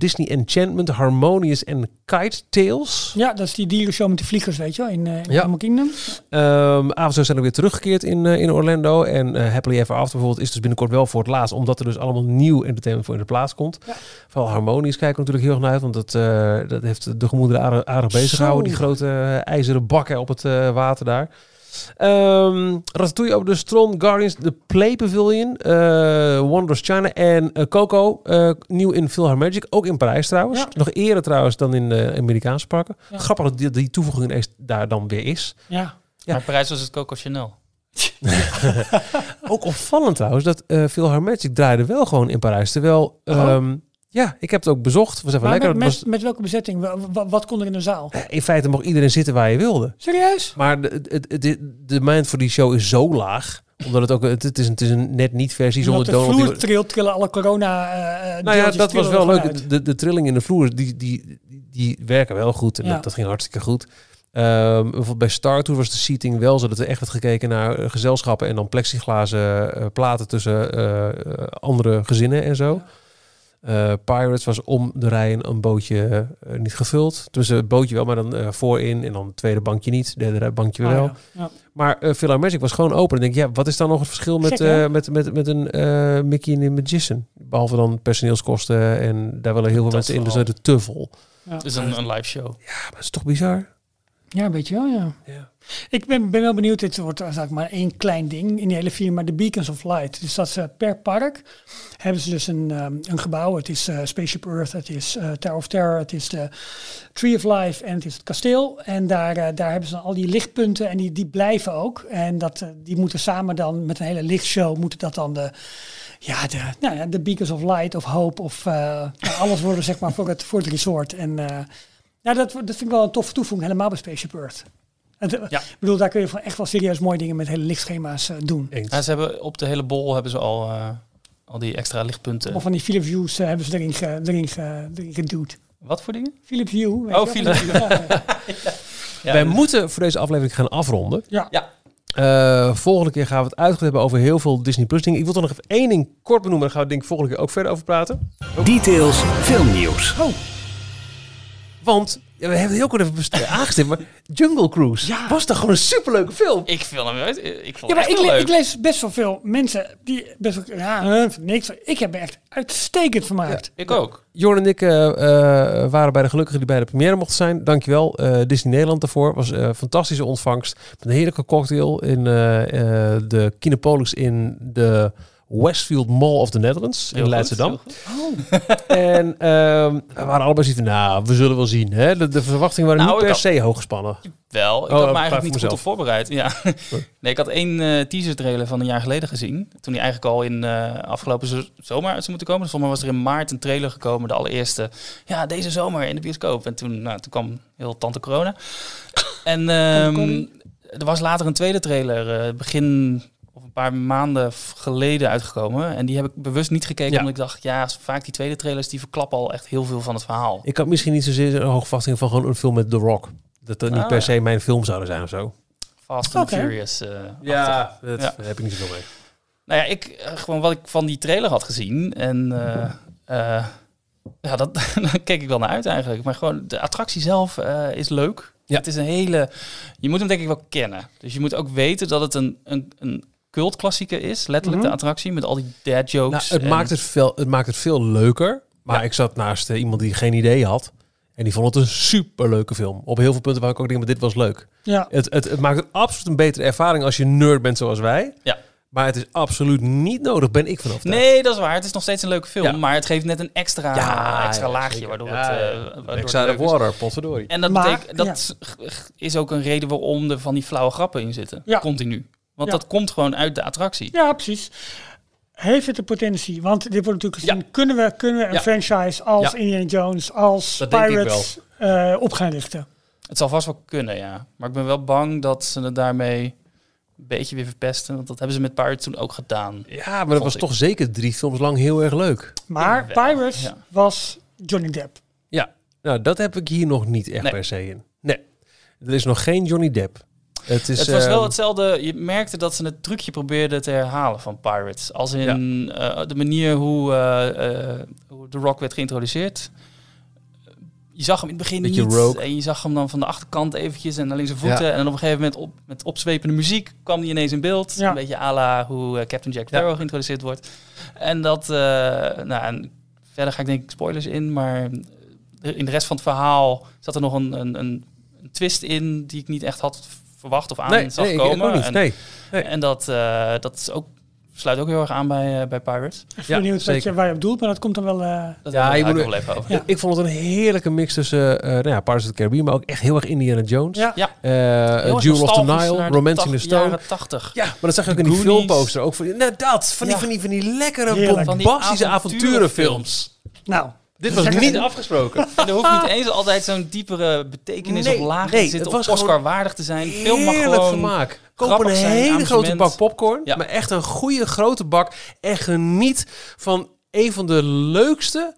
Disney Enchantment, Harmonious en Kite Tales. Ja, dat is die dierenshow met de vliegers, weet je wel, in, in Ja. Animal Kingdom. Ehm avondshows zijn er weer teruggekeerd in, in Orlando. En Happily Ever After bijvoorbeeld is dus binnenkort wel voor het laatst. Omdat er dus allemaal nieuw entertainment voor in de plaats komt. Vooral Harmonious kijken we natuurlijk heel erg naar uit. Want dat, eh, dat heeft de gemoederen aardig, aardig bezig gehouden. Die grote eh, ijzeren bakken op het eh, water daar. Ehm Ratatouille over de Stron, Guardians, de Play Pavilion, eh Wonders China en Coco. eh, nieuw in Philharmagic, ook in Parijs trouwens. Ja. Nog eerder trouwens dan in de Amerikaanse parken. Ja. Grappig dat die, die toevoeging ineens daar dan weer is. Ja. Ja. Maar in Parijs was het Coco Chanel. [laughs] Ook opvallend trouwens dat eh Philharmagic draaide wel gewoon in Parijs. Terwijl Oh. Ja, ik heb het ook bezocht. was even Maar lekker. met, was- met, welke bezetting? Wa- wa- wat kon er in de zaal? eh, in feite mocht iedereen zitten waar je wilde. Serieus? Maar de, de, de, de mind voor die show is zo laag. Omdat het ook... Het, is, het is een net niet versie zonder de Donald. vloer trilt, trillen alle corona eh, Nou ja, dat was wel leuk. De, de trilling in de vloer, die, die, die, werken wel goed. En Ja. dat, dat ging hartstikke goed. Ehm, bijvoorbeeld bij Star Tour was de seating wel zo dat er echt werd gekeken naar gezelschappen en dan plexiglazen platen tussen andere gezinnen en zo. Eh, Pirates was om de rij een, een bootje eh, niet gevuld. Dus het bootje wel, maar dan eh, voorin en dan het tweede bankje niet, derde bankje Ah, wel. ja. Ja. Maar uh, Magic was gewoon open. En denk ik, ja, wat is dan nog het verschil met, eh, met, met, met een eh, Mickey en de Magician? Behalve dan personeelskosten en daar willen heel veel Dat mensen in, dus is te vol. Ja. Dus een, een live show. Ja, maar dat is toch bizar? Ja, weet je wel, ja. Ja. Ik ben, ben wel benieuwd, dit wordt eigenlijk maar één klein ding in die hele firma, de Beacons of Light. Dus dat ze per park hebben ze dus een, ehm, een gebouw. Het is eh, Spaceship Earth, het is eh, Tower of Terror, het is de Tree of Life en het is het kasteel. En daar, eh, daar hebben ze dan al die lichtpunten en die, die blijven ook. En dat, eh, die moeten samen dan met een hele lichtshow, moeten dat dan de... Ja, de, nou ja, de Beacons of Light of Hope of eh, nou, alles worden zeg maar voor het, voor het resort. En eh, ja, dat, dat vind ik wel een toffe toevoeging, helemaal bij Spaceship Earth. Eh, Ja. Ik bedoel, daar kun je van echt wel serieus mooie dingen met hele lichtschema's eh, doen. Ja, ze hebben op de hele bol hebben ze al, eh, al die extra lichtpunten. Of van die Philips Views hebben ze erin, ge, erin, ge, erin geduwd. Wat voor dingen? Philips View. Oh? Philips Hue. Ja, [laughs] Ja, Wij moeten voor deze aflevering gaan afronden. ja. Ja. Eh, volgende keer gaan we het uitgebreid hebben over heel veel Disney Plus dingen. Ik wil toch nog even één ding kort benoemen. Daar gaan we denk ik volgende keer ook verder over praten. Details filmnieuws. Want ja, we hebben het heel kort even best- [laughs] aangestipt. Maar Jungle Cruise Ja. was toch gewoon een superleuke film? Ik vind hem uit. Ik vond Ja, maar ik, le- leuk. ik lees best wel veel mensen die best wel, ja, niks. Ik heb me echt uitstekend vermaakt. Ik ook. Jorn en ik eh, eh, waren bij de gelukkigen die bij de première mochten zijn. Dankjewel eh Disney Nederland daarvoor. was eh, een fantastische ontvangst. Met een heerlijke cocktail in de Kinepolis in de Westfield Mall of the Netherlands in Heel goed, Leidschendam. [laughs] goed. En ehm, we waren allebei zoiets van, nou, we zullen wel zien. Hè? De, de verwachtingen waren Nou, niet per se hoog gespannen. Wel, ik Oh, had me eigenlijk niet goed mezelf. op voorbereid. Ja. [laughs] Nee, ik had één eh, teaser trailer van een jaar geleden gezien. Toen die eigenlijk al in eh, afgelopen zo- zomer uit zou moeten komen. Dus volgens mij was er in maart een trailer gekomen. De allereerste. Ja, deze zomer in de bioscoop. En toen, nou, toen kwam heel tante corona. En ehm, er was later een tweede trailer. eh, begin of een paar maanden geleden uitgekomen. En die heb ik bewust niet gekeken. Ja. Omdat ik dacht, ja, vaak die tweede trailers die verklappen al echt heel veel van het verhaal. Ik had misschien niet zozeer een hoge verwachting van gewoon een film met The Rock. Dat dat niet Ah, per ja. se mijn film zouden zijn of zo. Fast and. Furious. eh, Ja, dat Ja. heb ik niet zoveel mee. Nou ja, ik eh, gewoon wat ik van die trailer had gezien en eh, eh, ja, dat [laughs] daar keek ik wel naar uit eigenlijk. Maar gewoon de attractie zelf eh, is leuk. Ja. Het is een hele. Je moet hem denk ik wel kennen. Dus je moet ook weten dat het een een, een cultklassieker is, letterlijk Mhm. de attractie met al die dad jokes. Nou, het, en- maakt het, veel, het maakt het veel leuker. Maar Ja. ik zat naast eh, iemand die geen idee had. En die vond het een superleuke film. Op heel veel punten waar ik ook denk, maar dit was leuk. Ja. Het, het, het maakt het absoluut een betere ervaring als je nerd bent zoals wij. Ja. Maar het is absoluut niet nodig, ben ik vanaf. Nee, dat is waar. Het is nog steeds een leuke film, Ja. maar het geeft net een extra, Ja, extra ja, laagje, zeker. waardoor Ja, het, eh, waardoor het Extra water, potverdorie. En dat, Maar, betekent, dat is ook een reden waarom er van die flauwe grappen in zitten. Ja. Continu. Want Ja. dat komt gewoon uit de attractie. ja, precies. Heeft het de potentie? Want dit wordt natuurlijk gezien. Ja. Kunnen, we, kunnen we een Ja. franchise als Ja. Indiana Jones, als Dat Pirates eh, op gaan richten? Het zal vast wel kunnen, ja. Maar ik ben wel bang dat ze het daarmee een beetje weer verpesten. Want dat hebben ze met Pirates toen ook gedaan. Ja, maar dat was ik. toch zeker drie films lang heel erg leuk. Maar Pirates ja. was Johnny Depp. Ja, nou dat heb ik hier nog niet echt Nee. per se in. Nee, er is nog geen Johnny Depp. Het, is, het was wel ehm, hetzelfde. Je merkte dat ze het trucje probeerden te herhalen van Pirates. Als in eh, de manier hoe, eh, eh, hoe The Rock werd geïntroduceerd. Je zag hem in het begin Beetje niet. rogue. En je zag hem dan van de achterkant eventjes en alleen zijn voeten. Ja. En dan op een gegeven moment op, met opzwepende muziek kwam hij ineens in beeld. Ja. Een beetje à la hoe Captain Jack Ja. Sparrow geïntroduceerd wordt. En dat... eh, nou, en verder ga ik denk ik spoilers in, maar in de rest van het verhaal zat er nog een, een, een, een twist in die ik niet echt had verwacht of aan nee, zag nee, ik- komen. ik niet. En- nee. Nee. en dat, eh, dat is ook, sluit ook heel erg aan bij, eh, bij Pirates. Even Ja, benieuwd wat je, waar je op doelt, maar dat komt dan wel... eh, Dat Ja, je moet- wel even over. Ja. Ik vond het een heerlijke mix tussen uh, nou ja, Pirates of the Caribbean, maar ook echt heel erg Indiana Jones. Ja. Ja. Eh, Jewel of the Nile, Romancing the Stone. jaren 80. Ja, maar dat zag je ook De in die filmposter. Ook van, nou dat, van die, Ja. van die, van die lekkere, Heerlijk. Van die bombastische avonturenfilms. nou, Dit was niet afgesproken. [laughs] En er hoeft niet eens altijd zo'n diepere betekenis Nee, of laag nee, te zitten. het Of Oscar-waardig te zijn. Film mag gewoon... vermaak. Koop een hele grote bak popcorn. Ja. Maar echt een goede grote bak. En geniet van een van de leukste,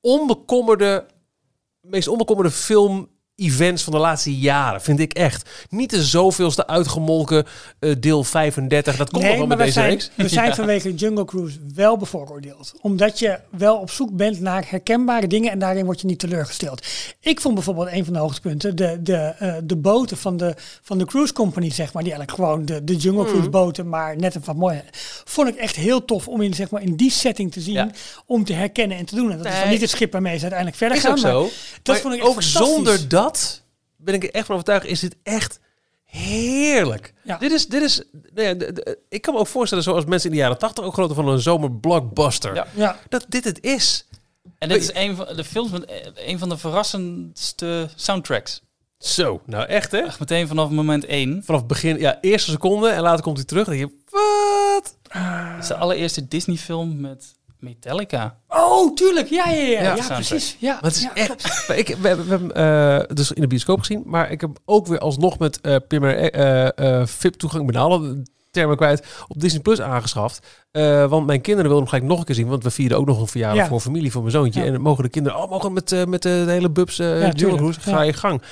onbekommerde, meest onbekommerde film events van de laatste jaren, vind ik echt. Niet de zoveelste uitgemolken eh, deel 35. Dat komt nog Nee, wel met we deze zijn, reeks. we zijn [laughs] vanwege Jungle Cruise wel bevooroordeeld. Omdat je wel op zoek bent naar herkenbare dingen en daarin word je niet teleurgesteld. Ik vond bijvoorbeeld een van de hoogtepunten de, de, eh, de boten van de, van de cruise company, zeg maar, die eigenlijk gewoon de, de Jungle Mhm. Cruise boten, maar net een wat mooi. Vond ik echt heel tof om in, zeg maar, in die setting te zien, Ja. om te herkennen en te doen. En dat is dan niet het schip waarmee ze uiteindelijk verder Is gaan. ook maar zo. Dat Maar vond ik echt ook zonder dat ben ik er echt van overtuigd, is dit echt heerlijk. Ja. Dit is, dit is, nou ja, de- de- ik kan me ook voorstellen, zoals mensen in de jaren 80 ook groter van een zomerblockbuster. Ja. Ja. Dat dit het is. En dit is een van de films met eh, een van de verrassendste soundtracks. Zo, nou echt hè? Echt meteen vanaf moment één. Vanaf begin, ja, eerste seconde en later komt hij terug. Dan denk je, wat? Het is de allereerste Disney film met Metallica. Oh, tuurlijk. Ja, ja, ja. Ja, precies. Ja, Maar het is ja, echt. Maar ik, we, we hebben eh, dus in de bioscoop gezien, maar ik heb ook weer alsnog met eh primair eh, VIP-toegang benalen. Termen kwijt op Disney Plus aangeschaft. Eh, want mijn kinderen wilden hem gelijk nog een keer zien. Want we vierden ook nog een verjaardag Ja. voor familie, voor mijn zoontje. Ja. En dan mogen de kinderen, oh, mogen met, met de, de hele bubs eh Ja. Ga Ja. je gang.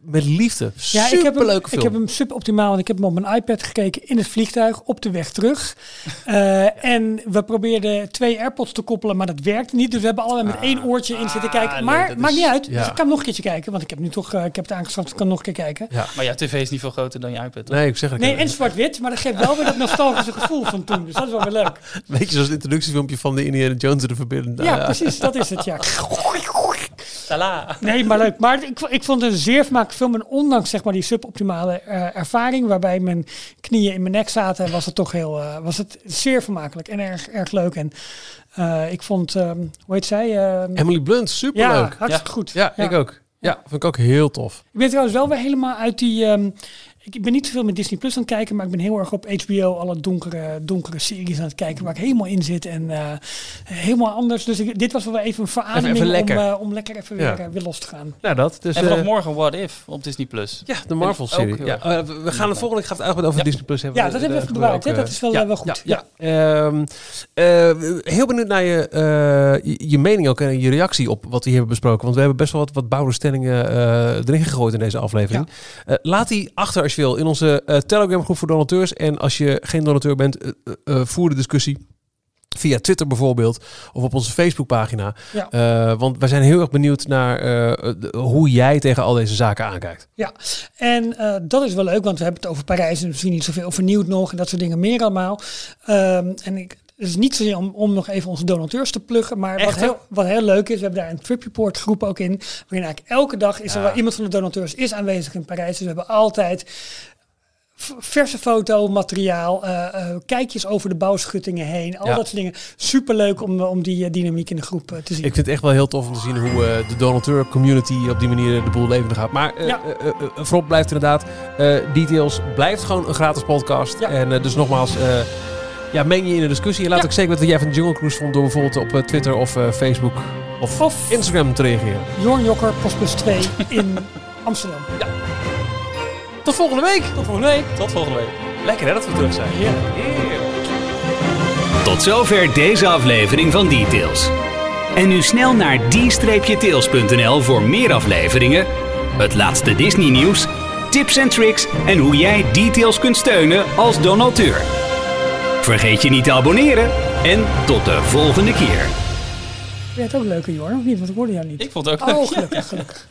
Met liefde. Ja, ik heb, hem, film. ik heb hem suboptimaal, want ik heb hem op mijn iPad gekeken in het vliegtuig op de weg terug. [laughs] Eh, en we probeerden twee AirPods te koppelen, maar dat werkte niet. Dus we hebben allebei met één oortje in zitten kijken. Ah, nee, Maar maakt is- niet uit. ja. Dus ik kan nog een keertje kijken, want ik heb nu toch, eh, ik heb het aangeschaft, ik kan nog een keer kijken. Ja. Maar ja, tv is niet veel groter dan je iPad. toch? Nee, ik zeg het. Nee, en zwart-wit, maar dat geeft wel weer dat nostalgische gevoel van toen. Dus dat is wel weer leuk. Weet je, zoals het introductiefilmpje van de Indiana Jones en de Verbinding. Ja, precies, dat is het, ja. [laughs] Tala. Nee, maar leuk. Maar ik, ik vond het een zeer vermakelijk film. En ondanks zeg maar, die suboptimale eh, ervaring, waarbij mijn knieën in mijn nek zaten, was het toch heel, eh, was het zeer vermakelijk en erg, erg leuk. En eh, ik vond, ehm, hoe heet zij? Ehm, Emily Blunt, ja, superleuk. hartstikke goed. Ja, ik ook. Ja, vind ik ook heel tof. Ik ben trouwens wel weer helemaal uit die. ehm, ik ben niet zoveel met Disney Plus aan het kijken, maar ik ben heel erg op HBO alle donkere, donkere series aan het kijken waar ik helemaal in zit en eh, helemaal anders. Dus ik, dit was wel even een verademing even lekker. Om, eh, om lekker even Ja. weer, eh, weer los te gaan. Nou, dat. Dus, En vanaf morgen What If op Disney+. Plus. Ja, de Marvel-serie. ook heel Ja, we- gaan de volgende keer het uitgebreid over Ja. Disney Plus hebben. Ja, dat hebben we even ook, Dat is wel, ja, wel goed. Ja, ja. Ehm, eh, heel benieuwd naar je, eh, je, je mening ook en je reactie op wat we hier hebben besproken. Want we hebben best wel wat, wat bouwde stellingen eh, erin gegooid in deze aflevering. Eh, laat die achter als wil in onze eh, Telegram groep voor donateurs. En als je geen donateur bent, eh, eh, voer de discussie. Via Twitter bijvoorbeeld, of op onze Facebookpagina. Ja. Want wij zijn heel erg benieuwd naar de- hoe jij tegen al deze zaken aankijkt. Ja, en dat is wel leuk, want we hebben het over Parijs en misschien niet zoveel vernieuwd nog en dat soort dingen meer allemaal. Ehm, en ik, het is niet zozeer om, om nog even onze donateurs te pluggen, maar wat Echt, heel, wat heel leuk is, we hebben daar een trip report groep ook in, waarin eigenlijk elke dag is er wel iemand van de donateurs is aanwezig in Parijs. Dus we hebben altijd verse fotomateriaal, eh eh kijkjes over de bouwschuttingen heen, al Ja. dat soort dingen. Superleuk om, eh, om die dynamiek in de groep te zien. Ik vind het echt wel heel tof om te zien hoe de donateur community op die manier de boel levendig gaat. Maar Ja. voorop blijft inderdaad, Details blijft gewoon een gratis podcast. Ja. En dus nogmaals, ja, meng je in de discussie. En laat Ja. ook zeker weten wat jij van de Jungle Cruise vond door bijvoorbeeld op eh, Twitter of eh, Facebook of, Of Instagram te reageren. Jorn Jokker, Postbus 2 in Amsterdam. Tot volgende week! Tot volgende week. Tot volgende week. Lekker hè dat we terug zijn. Ja. Tot zover deze aflevering van Details. En nu snel naar d-tails.nl voor meer afleveringen, het laatste Disney nieuws, tips en tricks en hoe jij Details kunt steunen als donateur. Vergeet je niet te abonneren en tot de volgende keer. Vind je het ook leuker, Jorn? Of niet? Want ik hoorde jou niet. Ik vond het ook leuk. Oh, gelukkig, gelukkig.